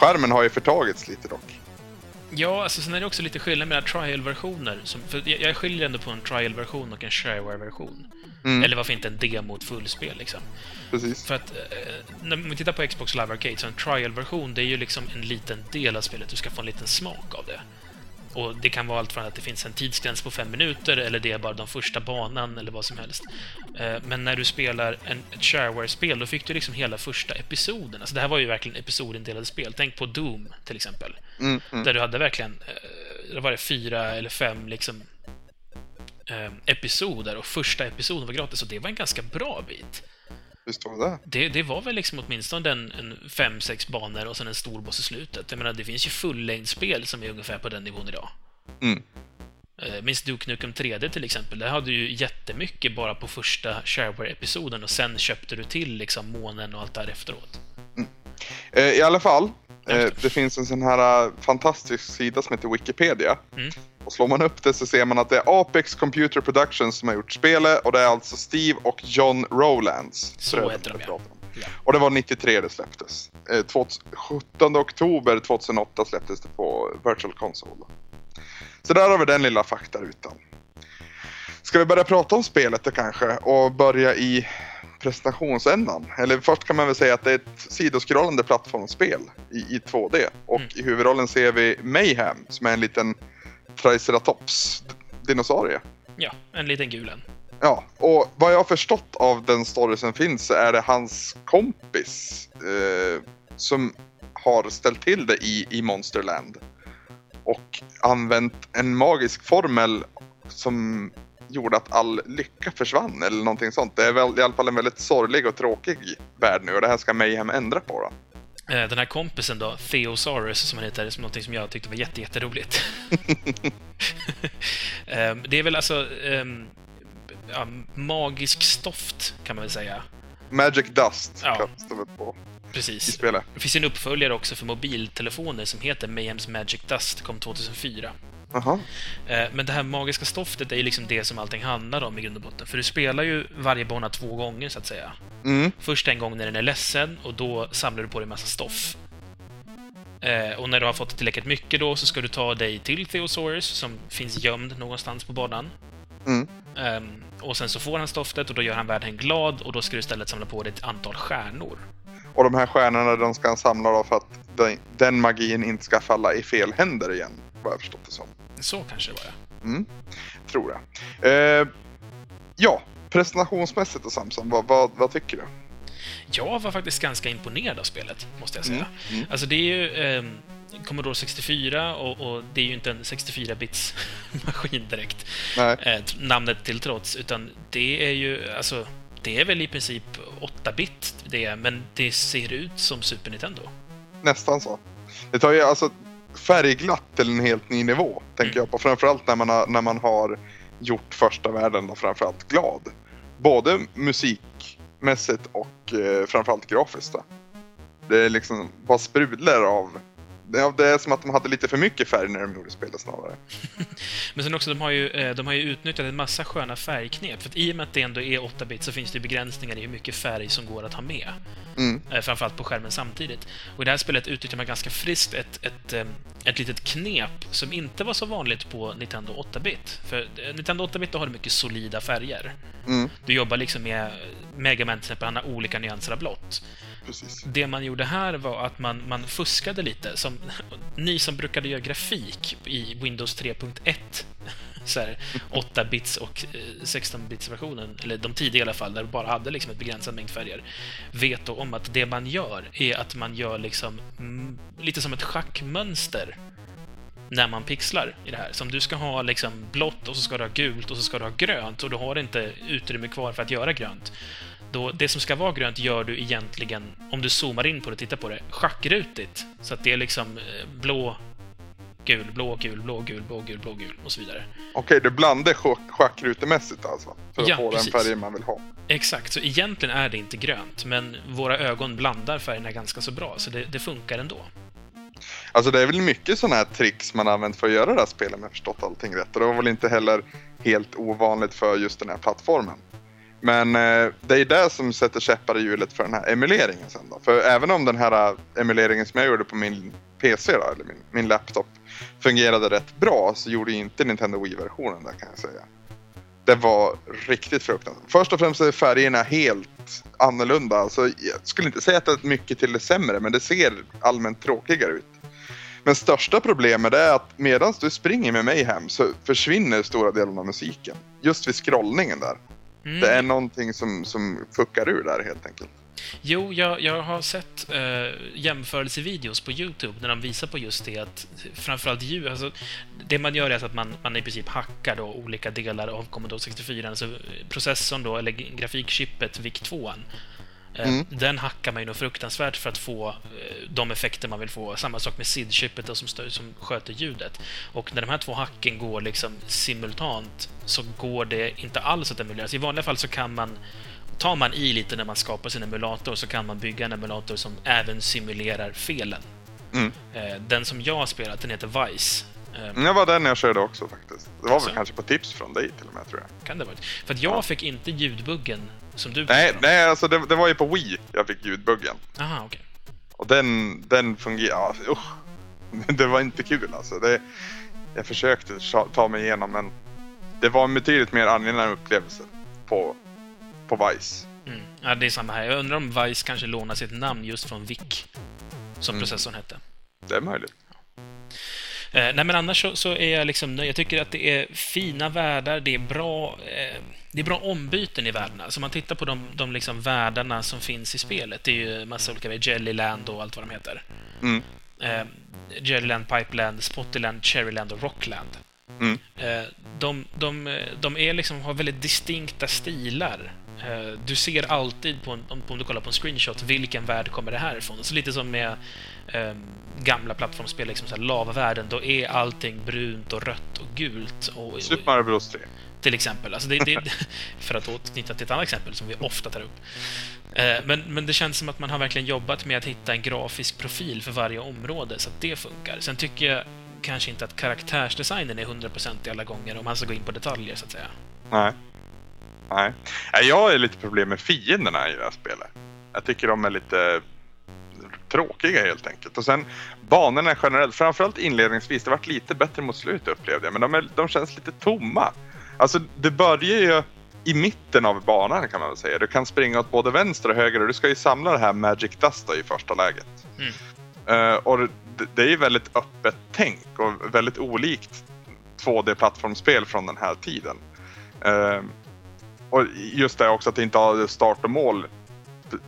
Skärmen har ju förtagits lite dock. Ja, alltså sen är det också lite skillnad mellan trial-versioner. jag, jag skiljer ändå på en trial-version och en shareware-version. Mm, Eller varför inte en demo ett fullspel liksom. Precis. För att eh, när vi tittar på Xbox Live Arcade, så en trial-version, det är ju liksom en liten del av spelet. Du ska få en liten smak av det. Och det kan vara allt från att det finns en tidsgräns på fem minuter, eller det är bara de första banan, eller vad som helst. Eh, men när du spelar en, ett shareware-spel, då fick du liksom hela första episoden. Alltså det här var ju verkligen episodindelade spel. Tänk på Doom, till exempel. Mm, mm. Där du hade verkligen, eh, det var det fyra eller fem liksom eh, episoder och första episoden var gratis och det var en ganska bra bit. Visst var det Det, det var väl liksom åtminstone en, en fem, sex banor och sen en stor boss i slutet. Jag menar, det finns ju fullängdsspel som är ungefär på den nivån idag. Mm. Eh, Minns Duke Nukem 3D till exempel? Där hade du ju jättemycket bara på första Shareware-episoden och sen köpte du till liksom månen och allt där efteråt. Eh, I alla fall, eh, det. finns en sån här fantastisk sida som heter Wikipedia. Mm. Och slår man upp det så ser man att det är Apex Computer Productions som har gjort spelet och det är alltså Steve och John Rowlands. Så heter de, ja. Och det var 93 det släpptes. Eh, 2000 17 oktober 2008 släpptes det på Virtual Console. Så där har vi den lilla faktarutan. Ska vi börja prata om spelet då kanske och börja i presentationsändan? Eller först kan man väl säga att det är ett sidoskrollande plattformsspel i, i 2D. Och Mm. i huvudrollen ser vi Mayhem som är en liten Triceratops-dinosaurie. Ja, en liten gul en. Ja, och vad jag har förstått av den story som finns så är det hans kompis eh, som har ställt till det i, i Monsterland. Och använt en magisk formel som gjorde att all lycka försvann eller någonting sånt. Det är väl i alla fall en väldigt sorglig och tråkig värld nu och det här ska Mayhem ändra på då. Eh, Den här kompisen då, Theosaurus som han heter, som någonting som jag tyckte var jätte, jätteroligt. Ehm, det är väl alltså ehm, ja, magisk stoft, kan man väl säga. Magic Dust Ja. kallas det väl på i Precis. spelet. Det finns en uppföljare också för mobiltelefoner som heter Mayhems Magic Dust, kom 2004. Jaha. Eh, Men det här magiska stoftet är ju liksom det som allting handlar om i grund och botten. För du spelar ju varje bana två gånger, så att säga. Mm, Först en gång när den är ledsen och då samlar du på dig en massa stoff. Eh, och när du har fått tillräckligt mycket då så ska du ta dig till Theosaurus som finns gömd någonstans på banan. mm. Ehm, och sen så får han stoftet och då gör han världen glad och då ska du istället samla på dig ett antal stjärnor. Och de här stjärnorna de ska han samla då för att den magin inte ska falla i fel händer igen. Vad jag förstått det som. Så kanske det var, ja. Mm, tror jag. Eh, ja, presentationsmässigt och Samson, vad, vad, vad tycker du? Jag var faktiskt ganska imponerad av spelet, måste jag säga. Mm, mm. Alltså det är ju ehm, Commodore 64 och, och det är ju inte en 64-bits maskin direkt. Eh, namnet till trots, utan det är ju, alltså, det är väl i princip 8-bit det, men det ser ut som Super Nintendo. Nästan så. Det tar ju alltså färgglatt till en helt ny nivå, tänker Mm. jag på. Framförallt när man har, när man har gjort första världen då framförallt glad. Både musikmässigt och eh, framförallt grafiskt. Då. Det är liksom bara sprudlar av... Det det är som att de hade lite för mycket färg när de gjorde spelet snarare. Men sen också, de har ju, eh, de har ju utnyttjat en massa sköna färgknep. För att i och med att det ändå är 8-bit så finns det begränsningar i hur mycket färg som går att ha med. Mm. Eh, Framförallt på skärmen samtidigt. Och i det här spelet utnyttjar man ganska friskt ett, ett, eh, ett litet knep som inte var så vanligt på Nintendo 8-bit. För Nintendo 8-bit då har du mycket solida färger. Mm. Du jobbar liksom med Mega Man till exempel, han har olika nyanser av blått. Precis. Det man gjorde här var att man, man fuskade lite. Som, ni som brukade göra grafik i Windows 3.1, så här 8-bits och eh, 16-bits-versionen, eller de tidiga i alla fall, där du bara hade liksom ett begränsad mängd färger, vet då om att det man gör är att man gör liksom mm, lite som ett schackmönster när man pixlar i det här. Som du ska ha liksom blått och så ska du ha gult och så ska du ha grönt och du har inte utrymme kvar för att göra grönt. Då, det som ska vara grönt gör du egentligen, om du zoomar in på det och tittar på det, schackrutigt. Så att det är liksom eh, blå, gul, blå, gul, blå, gul, blå, gul, blå, gul och så vidare. Okej, du blandar schack- schackrutemässigt alltså? För att Ja, få precis. den färgen man vill ha. Exakt, så egentligen är det inte grönt, men våra ögon blandar färgerna ganska så bra, så det, det funkar ändå. Alltså det är väl mycket sådana här tricks man använt för att göra det här spelet om jag förstått allting rätt. Och det var väl inte heller helt ovanligt för just den här plattformen. Men eh, det är det som sätter käppar i hjulet för den här emuleringen sen då. För även om den här eh, emuleringen som jag gjorde på min PC då, eller min, min laptop, fungerade rätt bra så gjorde inte Nintendo Wii-versionen det kan jag säga. Det var riktigt fruktansvärt. Först och främst är färgerna helt annorlunda. Alltså, jag skulle inte säga att det är mycket till det sämre, men det ser allmänt tråkigare ut. Men största problemet är att medan du springer med mig hem så försvinner stora delen av musiken. Just vid scrollningen där. Mm. Det är någonting som, som fuckar ur där helt enkelt. Jo, jag, jag har sett eh, jämförelsevideos på YouTube när de visar på just det att framförallt ljud, alltså det man gör är alltså att man, man i princip hackar då olika delar av Commodore 64, alltså processorn då, eller grafikchippet VIC-2. Eh, Mm. Den hackar man ju nog fruktansvärt för att få eh, de effekter man vill få. Samma sak med SID-chippet som, stö- som sköter ljudet. Och när de här två hacken går liksom simultant så går det inte alls att emulera. Så I vanliga fall så kan man tar man i lite när man skapar sin emulator så kan man bygga en emulator som även simulerar felen. Mm. Eh, Den som jag har spelat, den heter Vice. Eh, Det var den jag körde också faktiskt. Det var Alltså? väl kanske på tips från dig till och med tror jag. Kan det vara? För att jag Ja. fick inte ljudbuggen som du. Nej, då. nej alltså det, det var ju på Wii jag fick ljudbuggen. Aha, okej. Och den, den fungerar... Ja, usch. Det var inte kul alltså. Det, jag försökte ta- ta mig igenom men det var en betydligt mer angenäm upplevelse på, på Vice. Mm. Ja, det är samma här. Jag undrar om Vice kanske lånar sitt namn just från VIC, som Mm. processorn hette. Det är möjligt. Eh, nej, men annars så, så är jag liksom nöjd. Jag tycker att det är fina världar, det är bra, eh, det är bra ombyten i världarna. Så man tittar på de, de liksom världarna som finns i spelet, det är ju massa olika, Jellyland och allt vad de heter. Mm. Eh, Jellyland, Pipeland, Spottyland, Cherryland och Rockland. Mm. De, de, de är liksom, har väldigt distinkta stilar. Du ser alltid, på en, om du kollar på en screenshot, vilken värld kommer det här ifrån? Så lite som med eh, gamla plattformsspel, liksom så här lavavärlden, då är allting brunt och rött och gult. Och, och, Super Mario Bros 3. till exempel. Alltså det, det, för att återknyta till ett annat exempel som vi ofta tar upp. Eh, Men, men det känns som att man har verkligen jobbat med att hitta en grafisk profil för varje område, så att det funkar. Sen tycker jag kanske inte att karaktärsdesignen är 100% i alla gånger, om man ska gå in på detaljer, så att säga. Nej. Nej. Nej, Jag har lite problem med fienderna i det här spelet. Jag tycker de är lite tråkiga helt enkelt. Och sen banorna generellt, framförallt inledningsvis, det varit lite bättre mot slutet upplevde jag. Men de, är, de känns lite tomma. Alltså det börjar ju i mitten av banan kan man väl säga. Du kan springa åt både vänster och höger och du ska ju samla det här Magic Dust då, i första läget. Mm. Eh, och det, det är ju väldigt öppet tänk och väldigt olikt 2D-plattformsspel från den här tiden. Eh, och just det också att det inte har start och mål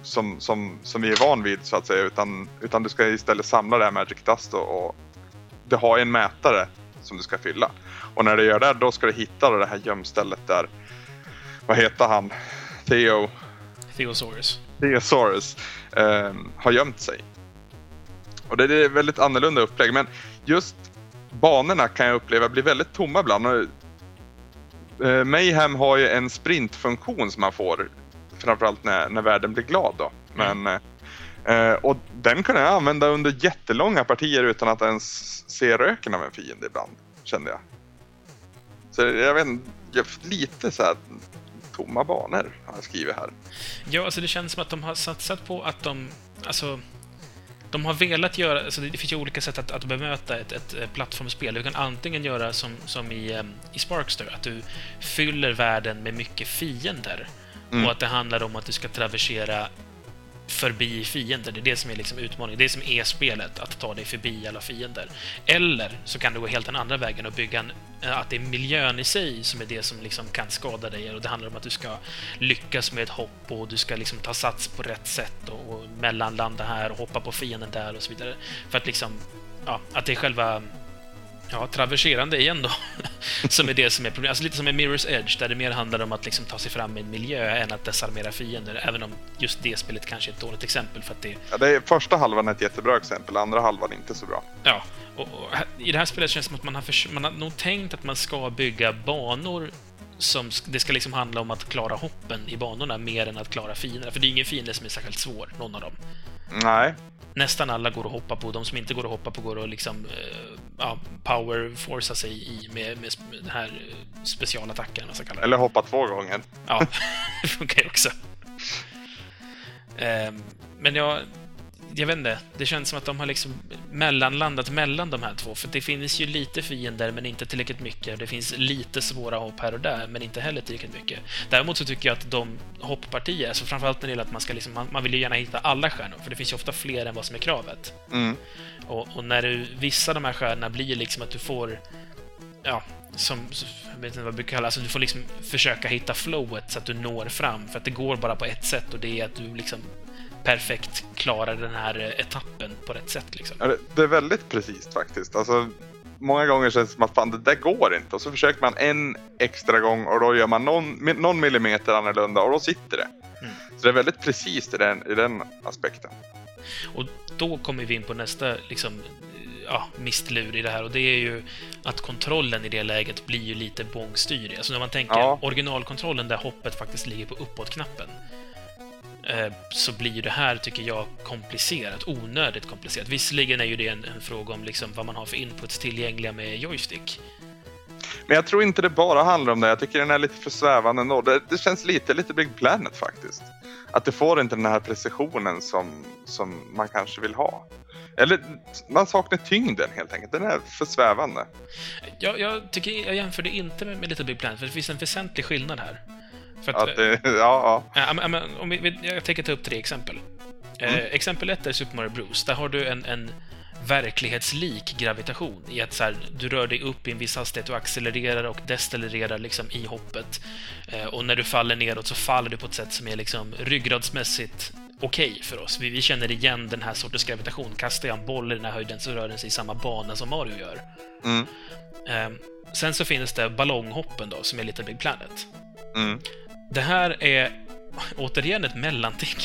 som, som, som vi är van vid så att säga utan, utan du ska istället samla det här Magic Dust och, och du har en mätare som du ska fylla. Och när du gör det då ska du hitta det här gömstället där, vad heter han? Theo, Theosaurus. Theosaurus eh, har gömt sig. Och det är ett väldigt annorlunda upplägg, men just banorna kan jag uppleva blir väldigt tomma ibland. Eh, Mayhem har ju en sprintfunktion som man får, framförallt när, när världen blir glad då. Men, eh, och den kan jag använda under jättelånga partier utan att ens se röken av en fiende ibland, kände jag. Så jag vet inte, lite så här tomma banor har jag skrivit här. Ja, alltså det känns som att de har satsat på att de... Alltså, de har velat göra... Alltså det finns ju olika sätt att, att bemöta ett, ett eh, plattformsspel. Du kan antingen göra som, som i, em, i Sparkster, att du fyller världen med mycket fiender. Mm. Och att det handlar om att du ska traversera förbi fiender. Det är det som är liksom utmaningen. Det är som är spelet, att ta dig förbi alla fiender. Eller så kan du gå helt den andra vägen och bygga en, eh, att det är miljön i sig som är det som liksom kan skada dig. Och det handlar om att du ska lyckas med ett hopp och du ska liksom ta sats på rätt sätt och, och mellanlanda här och hoppa på fienden där och så vidare. För att liksom, ja, att det är själva Ja, traverserande igen då. som är det som är problemet. Alltså lite som i Mirror's Edge, där det mer handlar om att liksom ta sig fram i en miljö än att desarmera fiender. Även om just det spelet kanske är ett dåligt exempel för att det... Ja, det är, första halvan är ett jättebra exempel, andra halvan inte så bra. Ja, och, och i det här spelet känns det som att man har, förs- man har nog tänkt att man ska bygga banor som... Det ska liksom handla om att klara hoppen i banorna mer än att klara fienderna. För det är ingen fiende som är särskilt svår, någon av dem. Nej, Nästan alla går att hoppa på. De som inte går att hoppa på går att liksom eh, ja, power-forca sig i med, med den här eh, specialattacken, det. eller hoppa två gånger. Ja, det funkar ju också. Ehm, men jag, jag vet inte. Det känns som att de har liksom mellanlandat mellan de här två. För det finns ju lite fiender, men inte tillräckligt mycket. Det finns lite svåra hopp här och där, men inte heller tillräckligt mycket. Däremot så tycker jag att de hopppartier, alltså framförallt när det gäller att man ska liksom, man, man vill ju gärna hitta alla stjärnor, för det finns ju ofta fler än vad som är kravet. Mm. Och, och när du, vissa av de här stjärnorna blir liksom att du får, ja, som, jag vet inte vad jag brukar kalla alltså du får liksom försöka hitta flowet så att du når fram, för att det går bara på ett sätt och det är att du liksom perfekt klarar den här eh, etappen på rätt sätt liksom. Det, är väldigt precis faktiskt. Alltså, många gånger känns det som att fan, det där går inte. Och så försöker man en extra gång och då gör man någon, någon millimeter annorlunda och då sitter det. Mm. Så det är väldigt precis i den, i den aspekten. Och då kommer vi in på nästa liksom, ja, mistlur i det här och det är ju att kontrollen i det läget blir ju lite bångstyrig. Alltså när man tänker Ja. originalkontrollen där hoppet faktiskt ligger på uppåt-knappen så blir det här, tycker jag, komplicerat. Onödigt komplicerat. Visserligen är ju det en, en fråga om liksom vad man har för inputs tillgängliga med joystick. Men jag tror inte det bara handlar om det. Jag tycker den är lite för svävande ändå. Det, det känns lite, lite Big Planet faktiskt. Att det får inte den här precisionen som, som man kanske vill ha. Eller man saknar tyngden helt enkelt. Den är för svävande. Jag, jag tycker jag jämför det inte med, med Little Big Planet, för det finns en väsentlig skillnad här. För att, Att det, ja, ja. Ja, men, om vi, jag tänker ta upp tre exempel. Eh, exempel ett är Super Mario Bros. Där har du en, en verklighetslik gravitation i att så här, du rör dig upp i en viss hastighet och accelererar och decelererar liksom i hoppet. Eh, och när du faller neråt så faller du på ett sätt som är liksom ryggradsmässigt okej för oss. Vi, vi känner igen den här sortens gravitation. Kastar jag en boll i den här höjden så rör den sig i samma bana som Mario gör. Mm, Eh, sen så finns det ballonghoppen då, som är Little Big Planet. mm, Det här är återigen ett mellanting.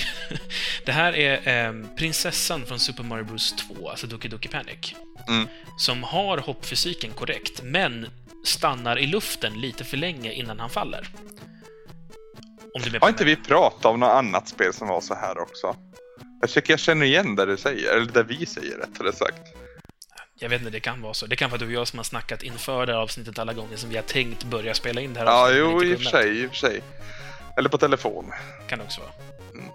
Det här är eh, prinsessan från Super Mario Bros 2, alltså Doki Doki Panic, mm. som har hoppfysiken korrekt, men stannar i luften lite för länge innan han faller. Om du Har inte vi pratat om något annat spel som var så här också? Jag tycker jag känner igen det du säger, eller det vi säger rättare sagt. Jag vet inte, det kan vara så. Det kan vara du och jag som har snackat inför det här avsnittet alla gånger som vi har tänkt börja spela in det här Ja, jo, i och för sig, i och för sig. Eller på telefon. Kan det också vara. Mm.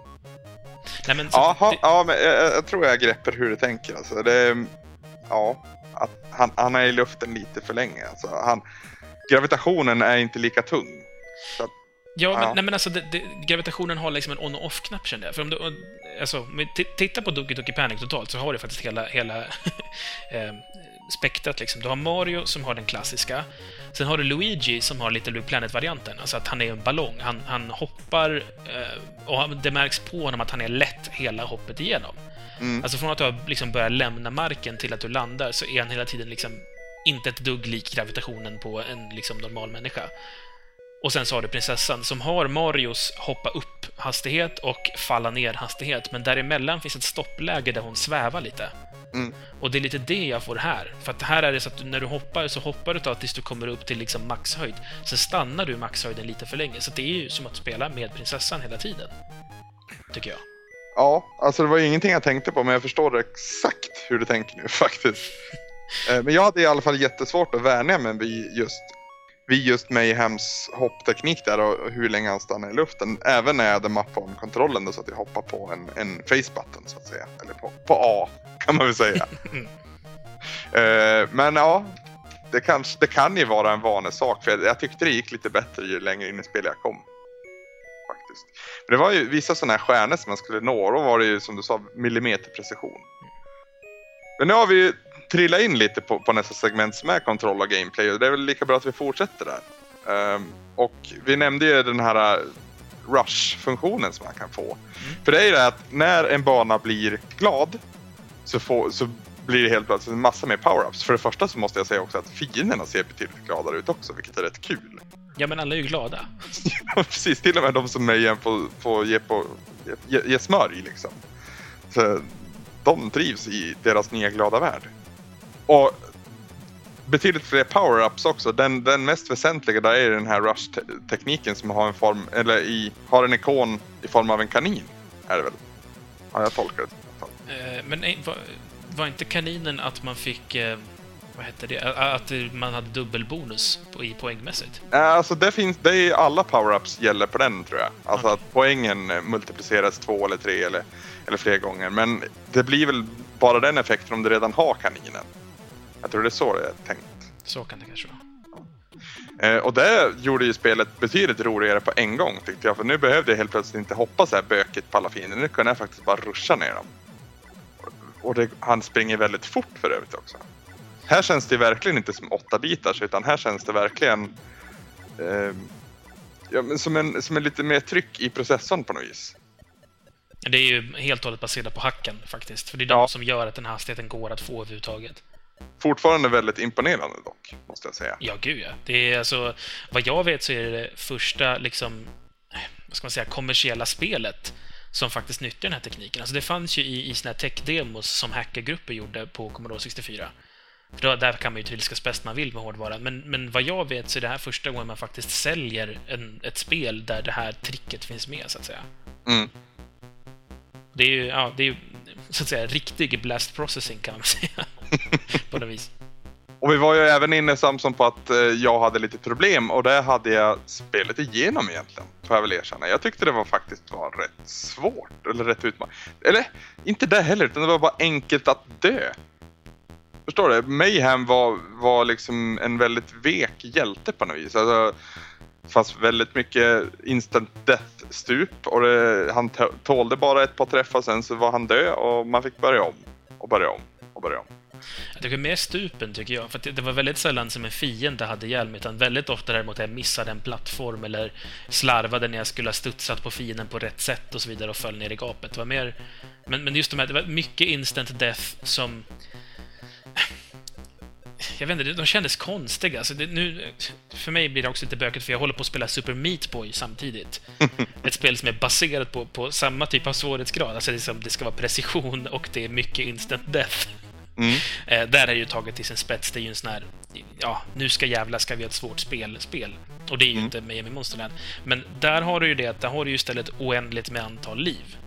Nej, men så, Jaha, det, ja, men jag, jag tror jag grepper hur du tänker. Alltså, det, ja, att han, han är i luften lite för länge. Alltså, han, gravitationen är inte lika tung. Så att, Ja, men, Ja. Nej, men alltså, det, det, gravitationen har liksom en on och off-knapp, känner jag. För om du, alltså, om vi ti- tittar på Doki Doki Panic totalt, så har du faktiskt hela, hela eh, spektrat. Liksom. Du har Mario, som har den klassiska. Sen har du Luigi, som har Little Big Planet-varianten. Alltså att han är en ballong. Han, han hoppar, eh, och det märks på honom att han är lätt hela hoppet igenom. mm, Alltså från att du har liksom börjat lämna marken till att du landar, så är han hela tiden liksom inte ett dugg lik gravitationen på en liksom normal människa. Och sen så har du prinsessan som har Marios hoppa upp-hastighet och falla ner-hastighet, men däremellan finns ett stoppläge där hon svävar lite. Mm. Och det är lite det jag får här. För att här är det så att du, när du hoppar så hoppar du då tills du kommer upp till liksom maxhöjd. Sen stannar du i maxhöjden lite för länge. Så det är ju som att spela med prinsessan hela tiden. Tycker jag. Ja, alltså det var ingenting jag tänkte på men jag förstår exakt hur du tänker nu faktiskt. Eh, Men jag hade i alla fall jättesvårt att vänja mig vid just, just Mayhems hoppteknik där och hur länge han stannar i luften. Även när jag hade mappat om kontrollen då, så att jag hoppar på en, en face button så att säga. Eller på, på A kan man väl säga. Eh, Men ja, det, kanske, det kan ju vara en vanesak för jag, jag tyckte det gick lite bättre ju längre in i spelet jag kom. Faktiskt. Men det var ju vissa sådana här stjärnor som man skulle nå och då var det ju som du sa millimeterprecision. Men nu har vi ju trillat in lite på, på nästa segment som är kontroll och gameplay och det är väl lika bra att vi fortsätter där. Ehm, och vi nämnde ju den här uh, rush-funktionen som man kan få. För det är ju det att när en bana blir glad så, får, så blir det helt plötsligt en massa mer power-ups. För det första så måste jag säga också att fienderna ser betydligt gladare ut också, vilket är rätt kul. Ja, men alla är ju glada. Ja, precis, till och med de som igen får, får ge, på, ge, ge smörj liksom. Så de trivs i deras nya glada värld. Och betydligt fler power-ups också. Den, den mest väsentliga där är den här rush-tekniken som har en form, eller i, har en ikon i form av en kanin. Är det väl? Ja, jag tolkar det fall. Eh, Men eh, var, var inte kaninen att man fick... eh, Vad hette det? Att man hade dubbelbonus i poängmässigt? Alltså det finns, det är alla power-ups gäller på den tror jag. Alltså Okej. att poängen multipliceras två eller tre eller, eller fler gånger. Men det blir väl bara den effekten om du redan har kaninen. Jag tror det är så det är tänkt. Så kan det kanske vara. Eh, och det gjorde ju spelet betydligt roligare på en gång tyckte jag. För nu behövde jag helt plötsligt inte hoppa så här bökigt på alla fiender. Nu kunde jag faktiskt bara ruscha ner dem. Och det, han springer väldigt fort för övrigt också. Här känns det verkligen inte som åtta bitars utan här känns det verkligen eh, ja, men som, en, som en lite mer tryck i processorn på något vis. Det är ju helt och hållet baserat på hacken faktiskt. För det är Ja. de som gör att den här hastigheten går att få överhuvudtaget. Fortfarande väldigt imponerande dock, måste jag säga. Ja, gud ja. Det är alltså... Vad jag vet så är det det första, liksom... Vad ska man säga? Kommersiella spelet som faktiskt nyttjar den här tekniken. Alltså det fanns ju i, i såna här tech-demos som hackergrupper gjorde på Commodore 64. För då, där kan man ju trilskas bäst man vill med hårdvaran. Men, men vad jag vet så är det här första gången man faktiskt säljer en, ett spel där det här tricket finns med, så att säga. Mm. Det är ju, ja, det är ju, så att säga, riktig blast processing kan man säga. på något vis. Och vi var ju även inne Samson på att eh, jag hade lite problem och det hade jag spelet igenom egentligen. Får jag väl erkänna. Jag tyckte det var faktiskt var rätt svårt. Eller rätt utmanande. Eller inte det heller utan det var bara enkelt att dö. Förstår du? Mayhem var, var liksom en väldigt vek hjälte på något vis. Alltså, det fanns väldigt mycket instant death-stup och det, han tålde bara ett par träffar sen så var han död och man fick börja om. Och börja om. Och börja om. Jag tycker mer stupen, tycker jag. För att det, det var väldigt sällan som en fiende hade hjälm, utan väldigt ofta däremot jag missade en plattform eller slarvade när jag skulle ha studsat på fienden på rätt sätt och så vidare och föll ner i gapet. Det var mer... Men, men just de här, det var mycket instant death som... Jag vet inte, de kändes konstiga. Alltså det, nu, för mig blir det också lite bökigt, för jag håller på att spela Super Meat Boy samtidigt. Ett spel som är baserat på, på samma typ av svårighetsgrad. Alltså det, är som, det ska vara precision och det är mycket instant death. Mm. Eh, där är ju taget till sin spets. Det är ju en sån här, ja, nu ska jävla ska vi ha ett svårt spel, spel. Och det är ju Mm. inte Miami Monsterland. Men där har du ju det att där har du ju istället oändligt med antal liv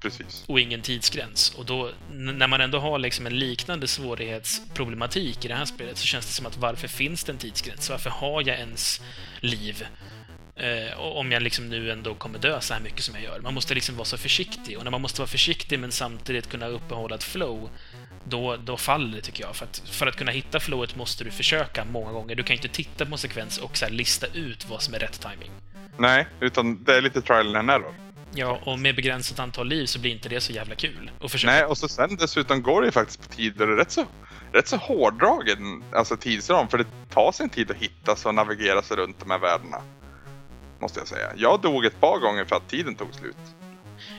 Precis. och ingen tidsgräns. Och då, när man ändå har liksom en liknande svårighetsproblematik i det här spelet så känns det som att varför finns det en tidsgräns? Varför har jag ens liv? Eh, om jag liksom nu ändå kommer dö så här mycket som jag gör. Man måste liksom vara så försiktig. Och när man måste vara försiktig men samtidigt kunna uppehålla ett flow, då, då faller det tycker jag. För att, för att kunna hitta flowet måste du försöka många gånger. Du kan inte titta på en sekvens och lista ut vad som är rätt timing. Nej, utan det är lite trial and error. Ja, och med begränsat antal liv så blir inte det så jävla kul. att försöka Nej, och så sen dessutom går det ju faktiskt på tid där det är rätt så, rätt så hårdragen alltså tidsram. För det tar sin tid att hitta sig och navigera sig runt de här världarna. Måste jag säga. Jag dog ett par gånger för att tiden tog slut.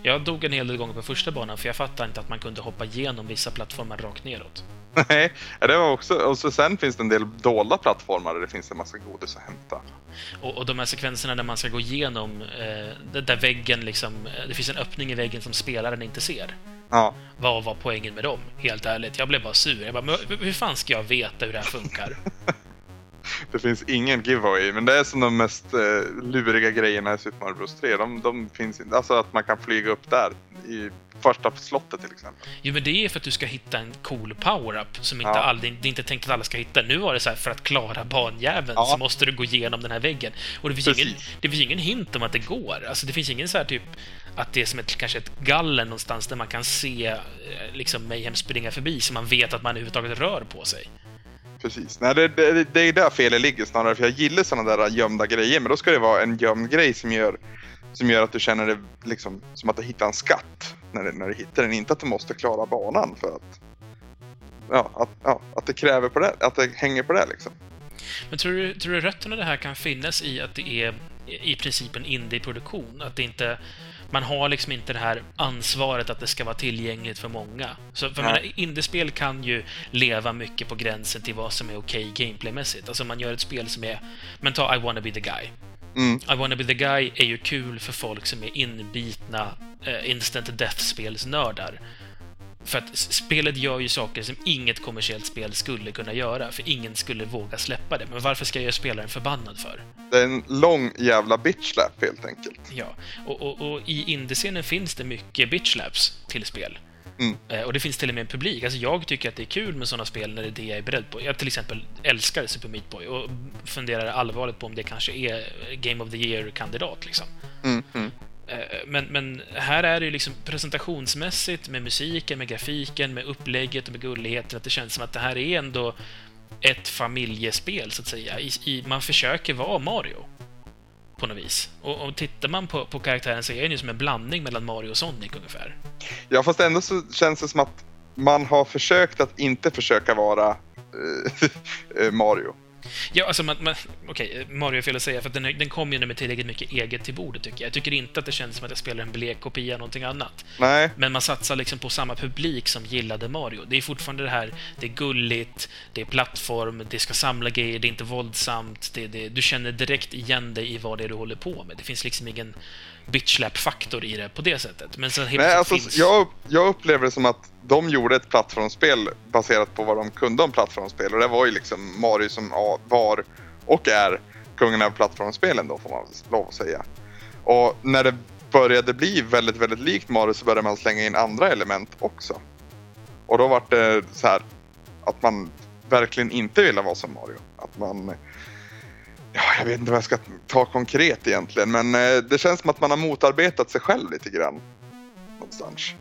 Jag dog en hel del gånger på första banan för jag fattade inte att man kunde hoppa igenom vissa plattformar rakt neråt. Nej, det var också... Och så sen finns det en del dolda plattformar där det finns en massa godis att hämta. Och, och de här sekvenserna där man ska gå igenom, eh, där väggen liksom... eh, Det finns en öppning i väggen som spelaren inte ser. Ja, Vad var poängen med dem? Helt ärligt, jag blev bara sur. Jag bara, men hur fan ska jag veta hur det här funkar? det finns ingen giveaway, men det är som de mest eh, luriga grejerna i Super Mario Bros 3. De, de finns inte. Alltså att man kan flyga upp där i första slottet till exempel. Jo, men det är för att du ska hitta en cool power-up som inte Ja. all, det är inte tänkt att alla ska hitta. Nu var det så här, för att klara banjäveln Ja. så måste du gå igenom den här väggen. Och det finns, ingen, Precis. det finns ingen hint om att det går. Alltså, det finns ingen så här typ att det är som ett, kanske ett galler någonstans där man kan se eh, liksom Mayhem springa förbi så man vet att man överhuvudtaget rör på sig. Precis. Nej, det, det, det är där felet ligger snarare, för jag gillar sådana där gömda grejer, men då ska det vara en gömd grej som gör, som gör att du känner det liksom som att du hittar en skatt när, när du hittar den, inte att du måste klara banan för att Ja, att, ja, att det kräver på det, att det hänger på det liksom. Men tror du, tror du rötterna det här kan finnas i att det är i princip en indie-produktion? Att det inte... Man har liksom inte det här ansvaret att det ska vara tillgängligt för många. Så, för menar, indiespel kan ju leva mycket på gränsen till vad som är okej gameplaymässigt. Alltså man gör ett spel som är... Men ta I wanna be the guy. Mm, I wanna be the guy är ju kul för folk som är inbitna instant death-spelsnördar. För att spelet gör ju saker som inget kommersiellt spel skulle kunna göra, för ingen skulle våga släppa det. Men varför ska jag göra spelaren förbannad för? det är en lång jävla bitch slap helt enkelt. Ja, och, och, och i indiescenen finns det mycket bitchlaps till spel. Mm. Eh, Och det finns till och med en publik. Alltså jag tycker att det är kul med sådana spel när det är det jag är beredd på. Jag till exempel älskar Super Meat Boy och funderar allvarligt på om det kanske är Game of the Year-kandidat liksom. Mm, mm. Eh, men, men här är det ju liksom presentationsmässigt med musiken, med grafiken, med upplägget och med gulligheten att det känns som att det här är ändå ett familjespel, så att säga. I, i, man försöker vara Mario. På något vis. Och, och tittar man på, på karaktären så är den ju som en blandning mellan Mario och Sonic ungefär. Ja, fast ändå så känns det som att man har försökt att inte försöka vara eh, eh, Mario. Ja, alltså man, man, okej, Mario är fel att säga, för att den, den kommer ju med tillräckligt mycket eget till bordet, tycker jag. Jag tycker inte att det känns som att jag spelar en blek kopia av någonting annat. Nej, Men man satsar liksom på samma publik som gillade Mario. Det är fortfarande det här, det är gulligt, det är plattform, det ska samla grejer, det är inte våldsamt, det, det, du känner direkt igen dig i vad det är du håller på med. Det finns liksom ingen bitchlap-faktor i det på det sättet. Men sen helt Nej alltså, finns... jag, jag upplever det som att de gjorde ett plattformsspel baserat på vad de kunde om plattformsspel. Och det var ju liksom Mario som var och är kungen av plattformsspelen då, får man lov att säga. Och när det började bli väldigt, väldigt likt Mario så började man slänga in andra element också. Och då var det så här att man verkligen inte ville vara som Mario. Att man... Ja, jag vet inte vad jag ska ta konkret egentligen, men eh, det känns som att man har motarbetat sig själv lite grann. Någonstans.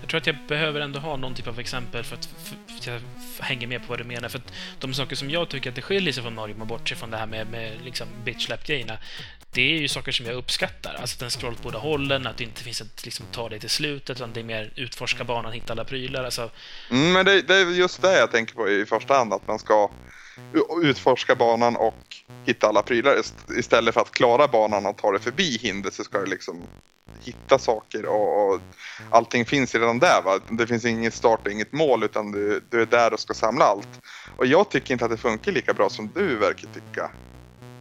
Jag tror att jag behöver ändå ha någon typ av exempel för att, för, för att jag hänger med på vad du menar. För att de saker som jag tycker att det skiljer sig från Mario, om man bortser från det här med, med liksom bitchlap-grejerna, det är ju saker som jag uppskattar. Alltså att den scrollar åt båda hållen, att det inte finns ett liksom, ta dig till slutet, utan det är mer utforska banan, hitta alla prylar. Alltså, Mm, men det, det är just det jag tänker på i första hand, att man ska utforska banan och hitta alla prylar ist- istället för att klara banan och ta det förbi hinder så ska du liksom hitta saker och, och allting finns redan där. Va? Det finns inget start och inget mål utan du, du är där och ska samla allt. Och jag tycker inte att det funkar lika bra som du verkar tycka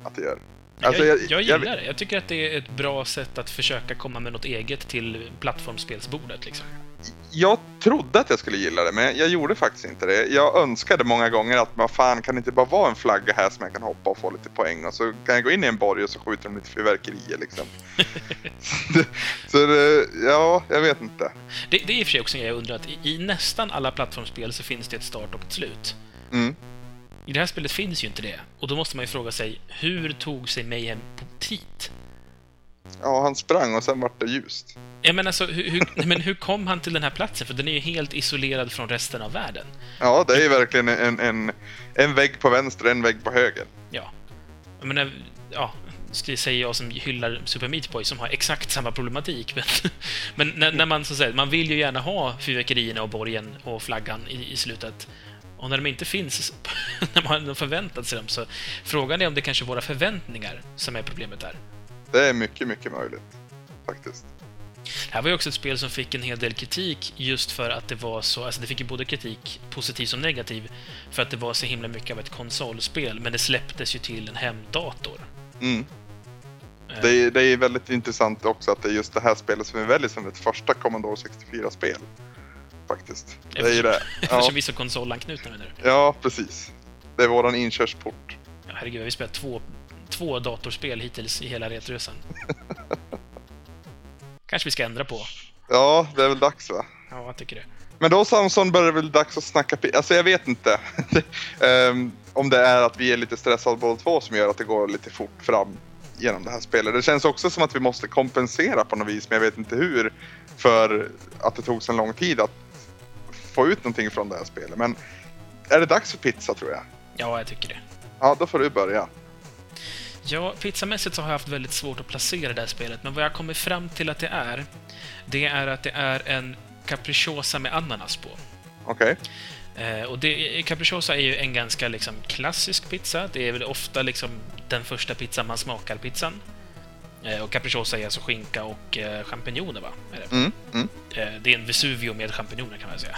att det gör. Alltså, jag, jag- jag jag- gillar det. Jag tycker att det är ett bra sätt att försöka komma med något eget till plattformsspelsbordet. Liksom. Jag trodde att jag skulle gilla det, men jag gjorde faktiskt inte det. Jag önskade många gånger att vad fan, kan det inte bara vara en flagga här som jag kan hoppa och få lite poäng och så kan jag gå in i en borg och så skjuter de lite fyrverkerier liksom. så det, ja, jag vet inte. Det, det är i och för sig också en grej jag undrar att i, i nästan alla plattformsspel så finns det ett start och ett slut. Mm. I det här spelet finns ju inte det. Och då måste man ju fråga sig, hur tog sig Mayhem på dit? Ja, han sprang och sen vart det ljust. Ja, men alltså, hur, hur, men hur kom han till den här platsen? För den är ju helt isolerad från resten av världen. Ja, det är ju verkligen en, en, en vägg på vänster en vägg på höger. Ja. Jag menar, ja, ska jag säga jag som hyllar Super Meat Boy som har exakt samma problematik. Men, men när, när man så säger, man vill ju gärna ha fyrverkerierna och borgen och flaggan i, i slutet. Och när de inte finns, när man har förväntat sig dem, så frågan är om det kanske är våra förväntningar som är problemet där. Det är mycket, mycket möjligt. Faktiskt. Det här var ju också ett spel som fick en hel del kritik just för att det var så... Alltså det fick ju både kritik, positiv som negativ, för att det var så himla mycket av ett konsolspel, men det släpptes ju till en hemdator. Mm. Det är, det är väldigt intressant också att det är just det här spelet som vi väljer som ett första Commodore 64-spel. Faktiskt. Det är ju det. Eftersom Ja, vi är så konsolanknutna menar du? ja, precis. Det är våran inkörsport. Ja, herregud, vi har spelat två, två datorspel hittills i hela Retresan. Kanske vi ska ändra på. Ja, det är väl dags va? Ja, jag tycker det. Men då Samson börjar det väl dags att snacka Alltså jag vet inte. Ehm, om det är att vi är lite stressade båda två som gör att det går lite fort fram genom det här spelet. Det känns också som att vi måste kompensera på något vis, men jag vet inte hur. För att det tog så lång tid att få ut någonting från det här spelet. Men är det dags för pizza tror jag? Ja, jag tycker det. Ja, då får du börja. Ja, pizzamässigt så har jag haft väldigt svårt att placera det här spelet, men vad jag kommer fram till att det är, det är att det är en capricciosa med ananas på. Okej. Eh, och det, capricciosa är ju en ganska liksom, klassisk pizza. Det är väl ofta liksom, den första pizzan man smakar pizzan. Eh, och capricciosa är alltså skinka och eh, champinjoner, va? Är det? Mm, mm. Eh, det är en Vesuvio med champinjoner, kan man säga.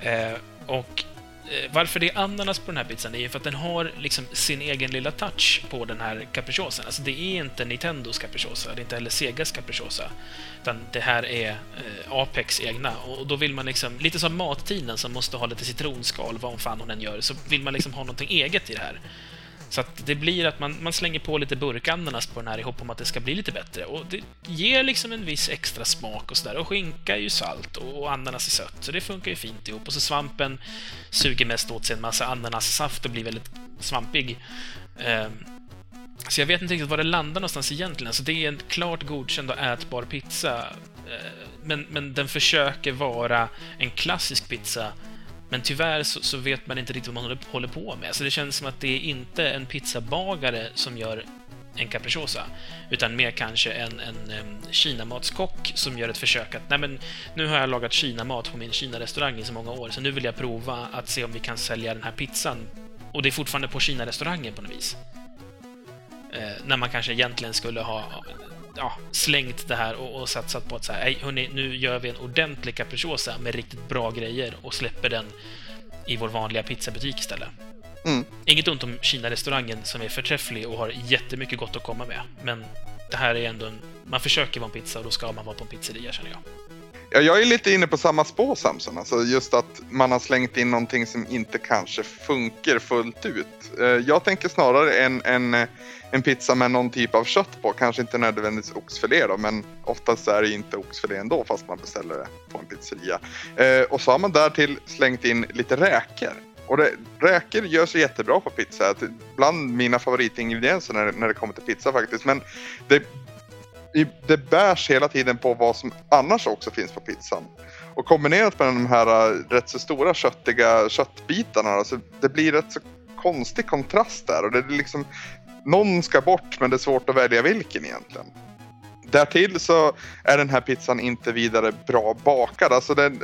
eh, och Eh, varför det är ananas på den här pizzan är ju för att den har liksom sin egen lilla touch på den här capricciosan. Alltså det är inte Nintendos capricciosa, det är inte heller Segas capricciosa. Utan det här är eh, Apex egna. Och då vill man liksom, lite som mattinen som måste ha lite citronskal, vad fan hon än gör, så vill man liksom ha någonting eget i det här. Så att det blir att man, man slänger på lite burkananas på den här i hopp om att det ska bli lite bättre. Och det ger liksom en viss extra smak och sådär. Och skinka är ju salt och ananas är sött, så det funkar ju fint ihop. Och så svampen suger mest åt sig en massa ananassaft och blir väldigt svampig. Ehm, så jag vet inte riktigt var det landar någonstans egentligen. så det är en klart godkänd och ätbar pizza. Ehm, men, men den försöker vara en klassisk pizza men tyvärr så, så vet man inte riktigt vad man håller, håller på med. Så det känns som att det är inte en pizzabagare som gör en capricciosa, utan mer kanske en, en, em, kinamatskock som gör ett försök att nej men, nu har jag lagat kinamat på min kinarestaurang i så många år, så nu vill jag prova att se om vi kan sälja den här pizzan. Och det är fortfarande på kinarestaurangen på något vis. Eh, när man kanske egentligen skulle ha ja, slängt det här och, och satsat på att säga, hej hörni, nu gör vi en ordentlig capricciosa med riktigt bra grejer och släpper den i vår vanliga pizzabutik istället. Mm. Inget ont om Kina-restaurangen som är förträfflig och har jättemycket gott att komma med, men det här är ändå en... Man försöker vara en pizza och då ska man vara på en pizzeria, känner jag. Ja, jag är lite inne på samma spår Samson. Alltså just att man har slängt in någonting som inte kanske funkar fullt ut. Eh, jag tänker snarare en, en, eh, en pizza med någon typ av kött på. Kanske inte nödvändigtvis oxfilé då, men oftast är det inte oxfilé ändå fast man beställer det på en pizzeria. Eh, och så har man därtill slängt in lite räkor. Och det, räkor gör sig jättebra på pizza. Bland mina favoritingredienser när, det- när det kommer till pizza faktiskt. Men det det bärs hela tiden på vad som annars också finns på pizzan. Och kombinerat med de här äh, rätt så stora köttiga köttbitarna, då, så det blir rätt så konstig kontrast där. Och det är liksom, någon ska bort men det är svårt att välja vilken egentligen. Därtill så är den här pizzan inte vidare bra bakad. Alltså den,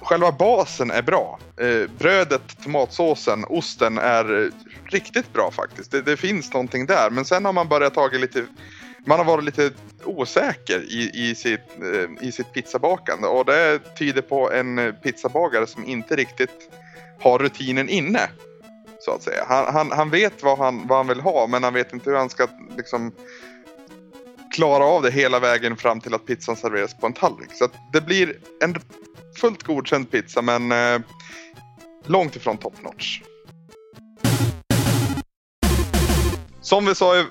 själva basen är bra. Eh, brödet, tomatsåsen, osten är eh, riktigt bra faktiskt. Det, det finns någonting där. Men sen har man börjat ta lite man har varit lite osäker i, i, sitt, eh, i sitt pizzabakande och det tyder på en pizzabagare som inte riktigt har rutinen inne. Så att säga. Han, han, han vet vad han, vad han vill ha men han vet inte hur han ska liksom klara av det hela vägen fram till att pizzan serveras på en tallrik. Så att det blir en fullt godkänd pizza men eh, långt ifrån top notch. Som vi sa i,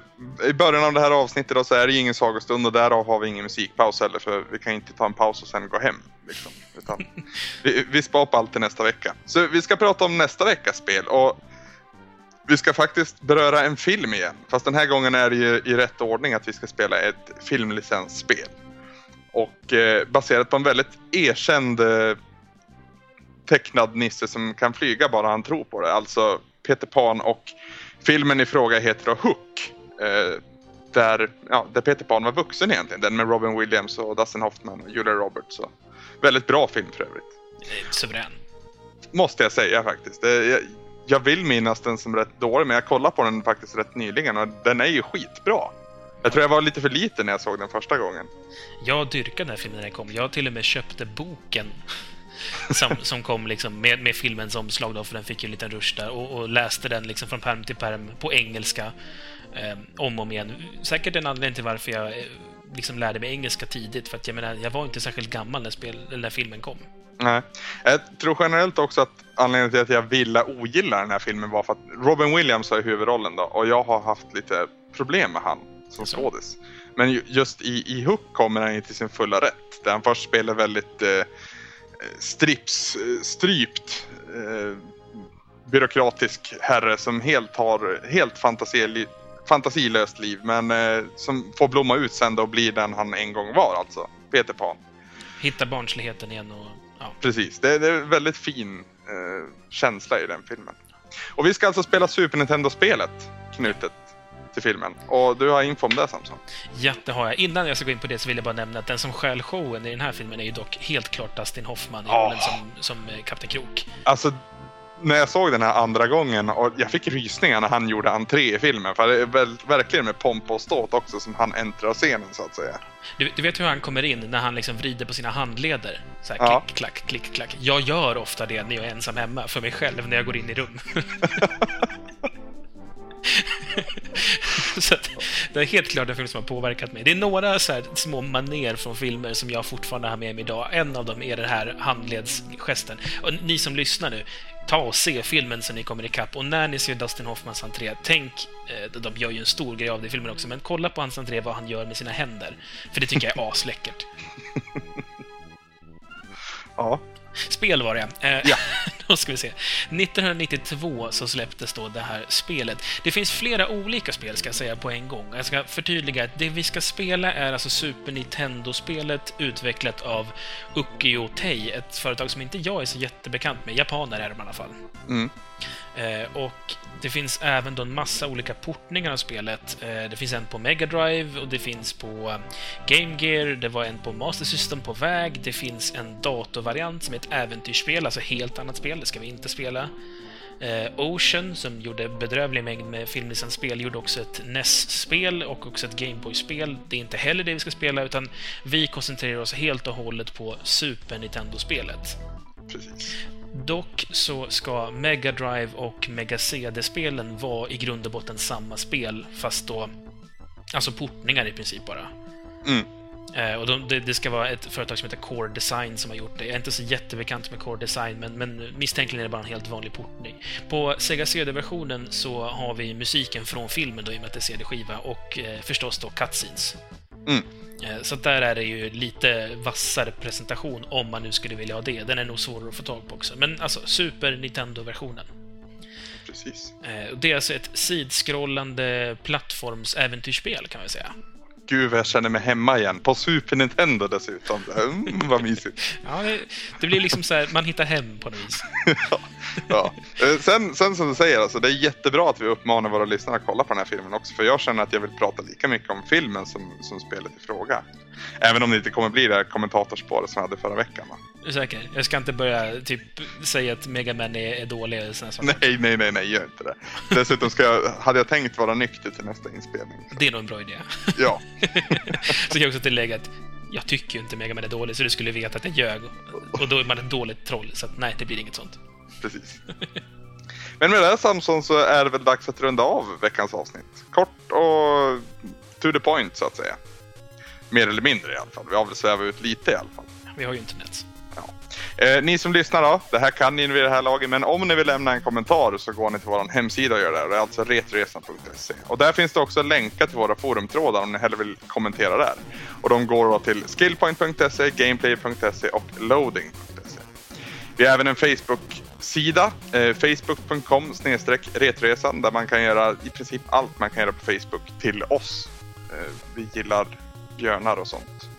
i början av det här avsnittet då, så är det ju ingen sagostund och därav har vi ingen musikpaus heller för vi kan inte ta en paus och sen gå hem. Liksom. Utan vi, vi spar på allt till nästa vecka. Så vi ska prata om nästa veckas spel och vi ska faktiskt beröra en film igen. Fast den här gången är det ju i rätt ordning att vi ska spela ett filmlicensspel. Och eh, baserat på en väldigt erkänd eh, tecknad nisse som kan flyga bara han tror på det. Alltså Peter Pan och filmen i fråga heter då Hook. Eh, där, ja, där Peter Pan var vuxen egentligen. Den med Robin Williams och Dustin Hoffman och Julia Roberts. Så. Väldigt bra film för övrigt. Suverän. Måste jag säga faktiskt. Det, jag, jag vill minnas den som rätt dålig men jag kollade på den faktiskt rätt nyligen och den är ju skitbra. Jag tror jag var lite för liten när jag såg den första gången. Jag dyrkade den här filmen när den kom. Jag till och med köpte boken som, som kom liksom med, med filmens omslag, då, för den fick ju en liten rush där, och, och läste den liksom från perm till perm på engelska eh, om och om igen. Säkert en anledning till varför jag eh, liksom lärde mig engelska tidigt, för att jag menar, jag var inte särskilt gammal när, spel, när filmen kom. Nej. Jag tror generellt också att anledningen till att jag ville ogilla den här filmen var för att Robin Williams har huvudrollen då och jag har haft lite problem med han som skådis. Men just i, i Hook kommer han ju till sin fulla rätt. Där han först spelar väldigt eh, strips, eh, strypt eh, byråkratisk herre som helt har helt fantasi, fantasilöst liv men eh, som får blomma ut sen då och blir den han en gång var alltså. Peter Pan. Hitta barnsligheten igen och... Ja. Precis, det, det är en väldigt fin eh, känsla i den filmen. Och vi ska alltså spela Super Nintendo-spelet knutet till filmen. Och du har info om det Samson? Ja, det har jag. Innan jag ska gå in på det så vill jag bara nämna att den som stjäl showen i den här filmen är ju dock helt klart Dustin Hoffman i Ja. rollen som, som eh, Kapten Krok. Alltså, när jag såg den här andra gången och jag fick rysningar när han gjorde entré i filmen. För det är väl, verkligen med pomp och ståt också som han äntrar scenen så att säga. Du, du vet hur han kommer in när han liksom vrider på sina handleder? Så här, Ja. klick, klack, klick, klack. Jag gör ofta det när jag är ensam hemma, för mig själv, när jag går in i rum. så att, det är helt klart en film som har påverkat mig. Det är några så här små maner från filmer som jag fortfarande har med mig idag. En av dem är den här handledsgesten. Och ni som lyssnar nu, ta och se filmen så ni kommer ikapp. Och när ni ser Dustin Hoffmans entré, tänk, eh, de gör ju en stor grej av det i filmen också, men kolla på hans entré vad han gör med sina händer. För det tycker jag är asläckert. Ja. Spel var det. Eh, Ja. då ska vi se. 1992 så släpptes då det här spelet. Det finns flera olika spel, ska jag säga, på en gång. Jag ska förtydliga att det vi ska spela är alltså Super Nintendo-spelet utvecklat av Ukiyo Tei, ett företag som inte jag är så jättebekant med. Japaner är de i alla fall. Mm. Eh, och det finns även då en massa olika portningar av spelet. Eh, det finns en på Mega Drive och det finns på eh, Game Gear, det var en på Master System på väg, det finns en datorvariant som är ett äventyrsspel, alltså helt annat spel, det ska vi inte spela. Eh, Ocean, som gjorde bedrövlig mängd med filmlicensspel, gjorde också ett NES-spel och också ett Gameboy-spel. Det är inte heller det vi ska spela, utan vi koncentrerar oss helt och hållet på Super Nintendo-spelet. Precis. Dock så ska Mega Drive och Mega CD-spelen vara i grund och botten samma spel, fast då... Alltså portningar i princip bara. Mm. Eh, och de, det, det ska vara ett företag som heter Core Design som har gjort det. Jag är inte så jättebekant med Core Design, men, men misstänkligen är det bara en helt vanlig portning. På Sega CD-versionen så har vi musiken från filmen då, i och med att det är CD-skiva, och eh, förstås då cutscenes. Mm. Eh, Så där är det ju lite vassare presentation om man nu skulle vilja ha det. Den är nog svårare att få tag på också. Men alltså, Super Nintendo-versionen. Precis. Eh, Det är alltså ett sidskrollande plattformsäventyrsspel kan man säga. Gud vad jag känner mig hemma igen. På Super Nintendo dessutom. Mm, vad mysigt. Ja, det, det blir liksom så här, man hittar hem på något vis. ja. Eh, sen, sen som du säger, alltså, det är jättebra att vi uppmanar våra lyssnare att kolla på den här filmen också. För jag känner att jag vill prata lika mycket om filmen som, som spelet i fråga. Även om det inte kommer bli det här kommentatorspåret som jag hade förra veckan. Va? Är du säker? Jag ska inte börja typ säga att Mega Man är, är dålig eller såna saker. Nej, nej, nej, nej, gör inte det. Dessutom ska jag, hade jag tänkt vara nykter till nästa inspelning. Det är nog en bra idé. Ja, så kan jag också tillägga att jag tycker ju inte Mega Man är dålig, så du skulle veta att jag ljög. Och då är man ett dåligt troll, så att, nej, det blir inget sånt. precis. Men med det här Samson så är det väl dags att runda av veckans avsnitt. Kort och to the point så att säga. Mer eller mindre i alla fall. Vi har väl svävat ut lite i alla fall. Vi har ju internet. Eh, ni som lyssnar då, det här kan ni vid det här laget, men om ni vill lämna en kommentar så går ni till vår hemsida och gör det. Det är alltså retresan.se. Och där finns det också länkar till våra forumtrådar om ni hellre vill kommentera där. Och de går då till skillpoint.se, gameplay.se och loading.se. Vi har även en Facebook-sida, eh, facebook.com retresan, där man kan göra i princip allt man kan göra på Facebook till oss. Eh, vi gillar björnar och sånt.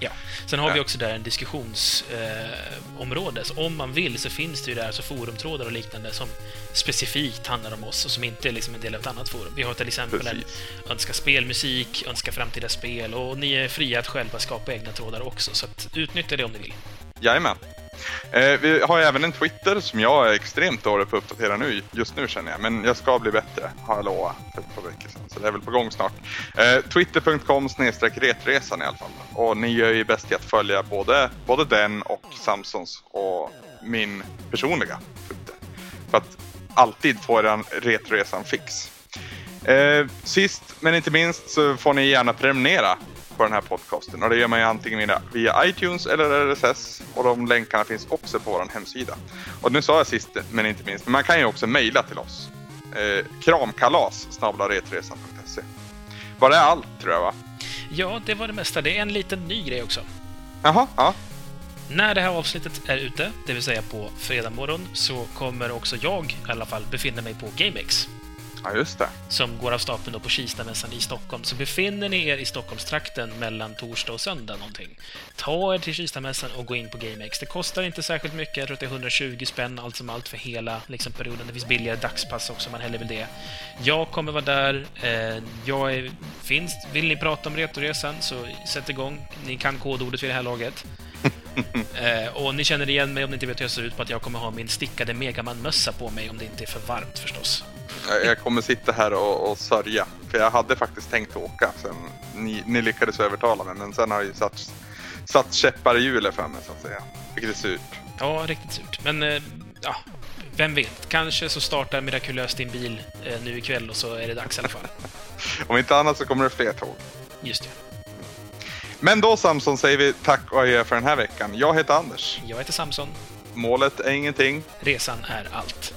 Ja. Sen har vi också där en diskussionsområde. Eh, om man vill så finns det ju där alltså forumtrådar och liknande som specifikt handlar om oss och som inte är liksom en del av ett annat forum. Vi har till exempel en önska spelmusik, önska framtida spel och ni är fria att själva skapa egna trådar också. Så att utnyttja det om ni vill. Jajamän. Eh, vi har även en Twitter som jag är extremt dålig på att uppdatera nu, just nu känner jag. Men jag ska bli bättre, har jag lovat för ett par veckor sedan. Så det är väl på gång snart. Eh, Twitter.com retresan i alla fall. Och ni gör ju bäst i att följa både, både den och Samsons och min personliga Twitter. För att alltid få er Retresan fix. Eh, sist men inte minst så får ni gärna prenumerera på den här podcasten och det gör man ju antingen via, iTunes eller RSS och de länkarna finns också på vår hemsida. Och nu sa jag sist men inte minst, men man kan ju också mejla till oss. Eh, kramkalas retresan.se. Var det allt tror jag va? Ja, det var det mesta. Det är en liten ny grej också. Jaha, ja. När det här avsnittet är ute, det vill säga på fredag morgon, så kommer också jag i alla fall befinna mig på GameX. Ja, just det. Som går av stapeln då på Kistamässan i Stockholm. Så befinner ni er i Stockholmstrakten mellan torsdag och söndag någonting, ta er till Kistamässan och gå in på GameX. Det kostar inte särskilt mycket, jag tror att det är 120 spänn allt som allt för hela liksom, perioden. Det finns billigare dagspass också om man hellre vill det. Jag kommer vara där. Eh, jag är, finns. Vill ni prata om Retoresan så sätt igång. Ni kan kodordet vid det här laget. eh, och ni känner igen mig om ni inte vet hur jag ser ut på att jag kommer ha min stickade Megaman-mössa på mig om det inte är för varmt förstås. Jag kommer sitta här och, och sörja. För jag hade faktiskt tänkt åka. Sen, ni, ni lyckades övertala mig, men sen har det ju satt, satt käppar i hjulet för mig så att säga. Vilket är surt. Ja, riktigt surt. Men eh, ja, vem vet? Kanske så startar mirakulöst din bil eh, nu ikväll och så är det dags i alla fall. Om inte annat så kommer det fler tåg. Just det. Men då Samson säger vi tack och adjö för den här veckan. Jag heter Anders. Jag heter Samson. Målet är ingenting. Resan är allt.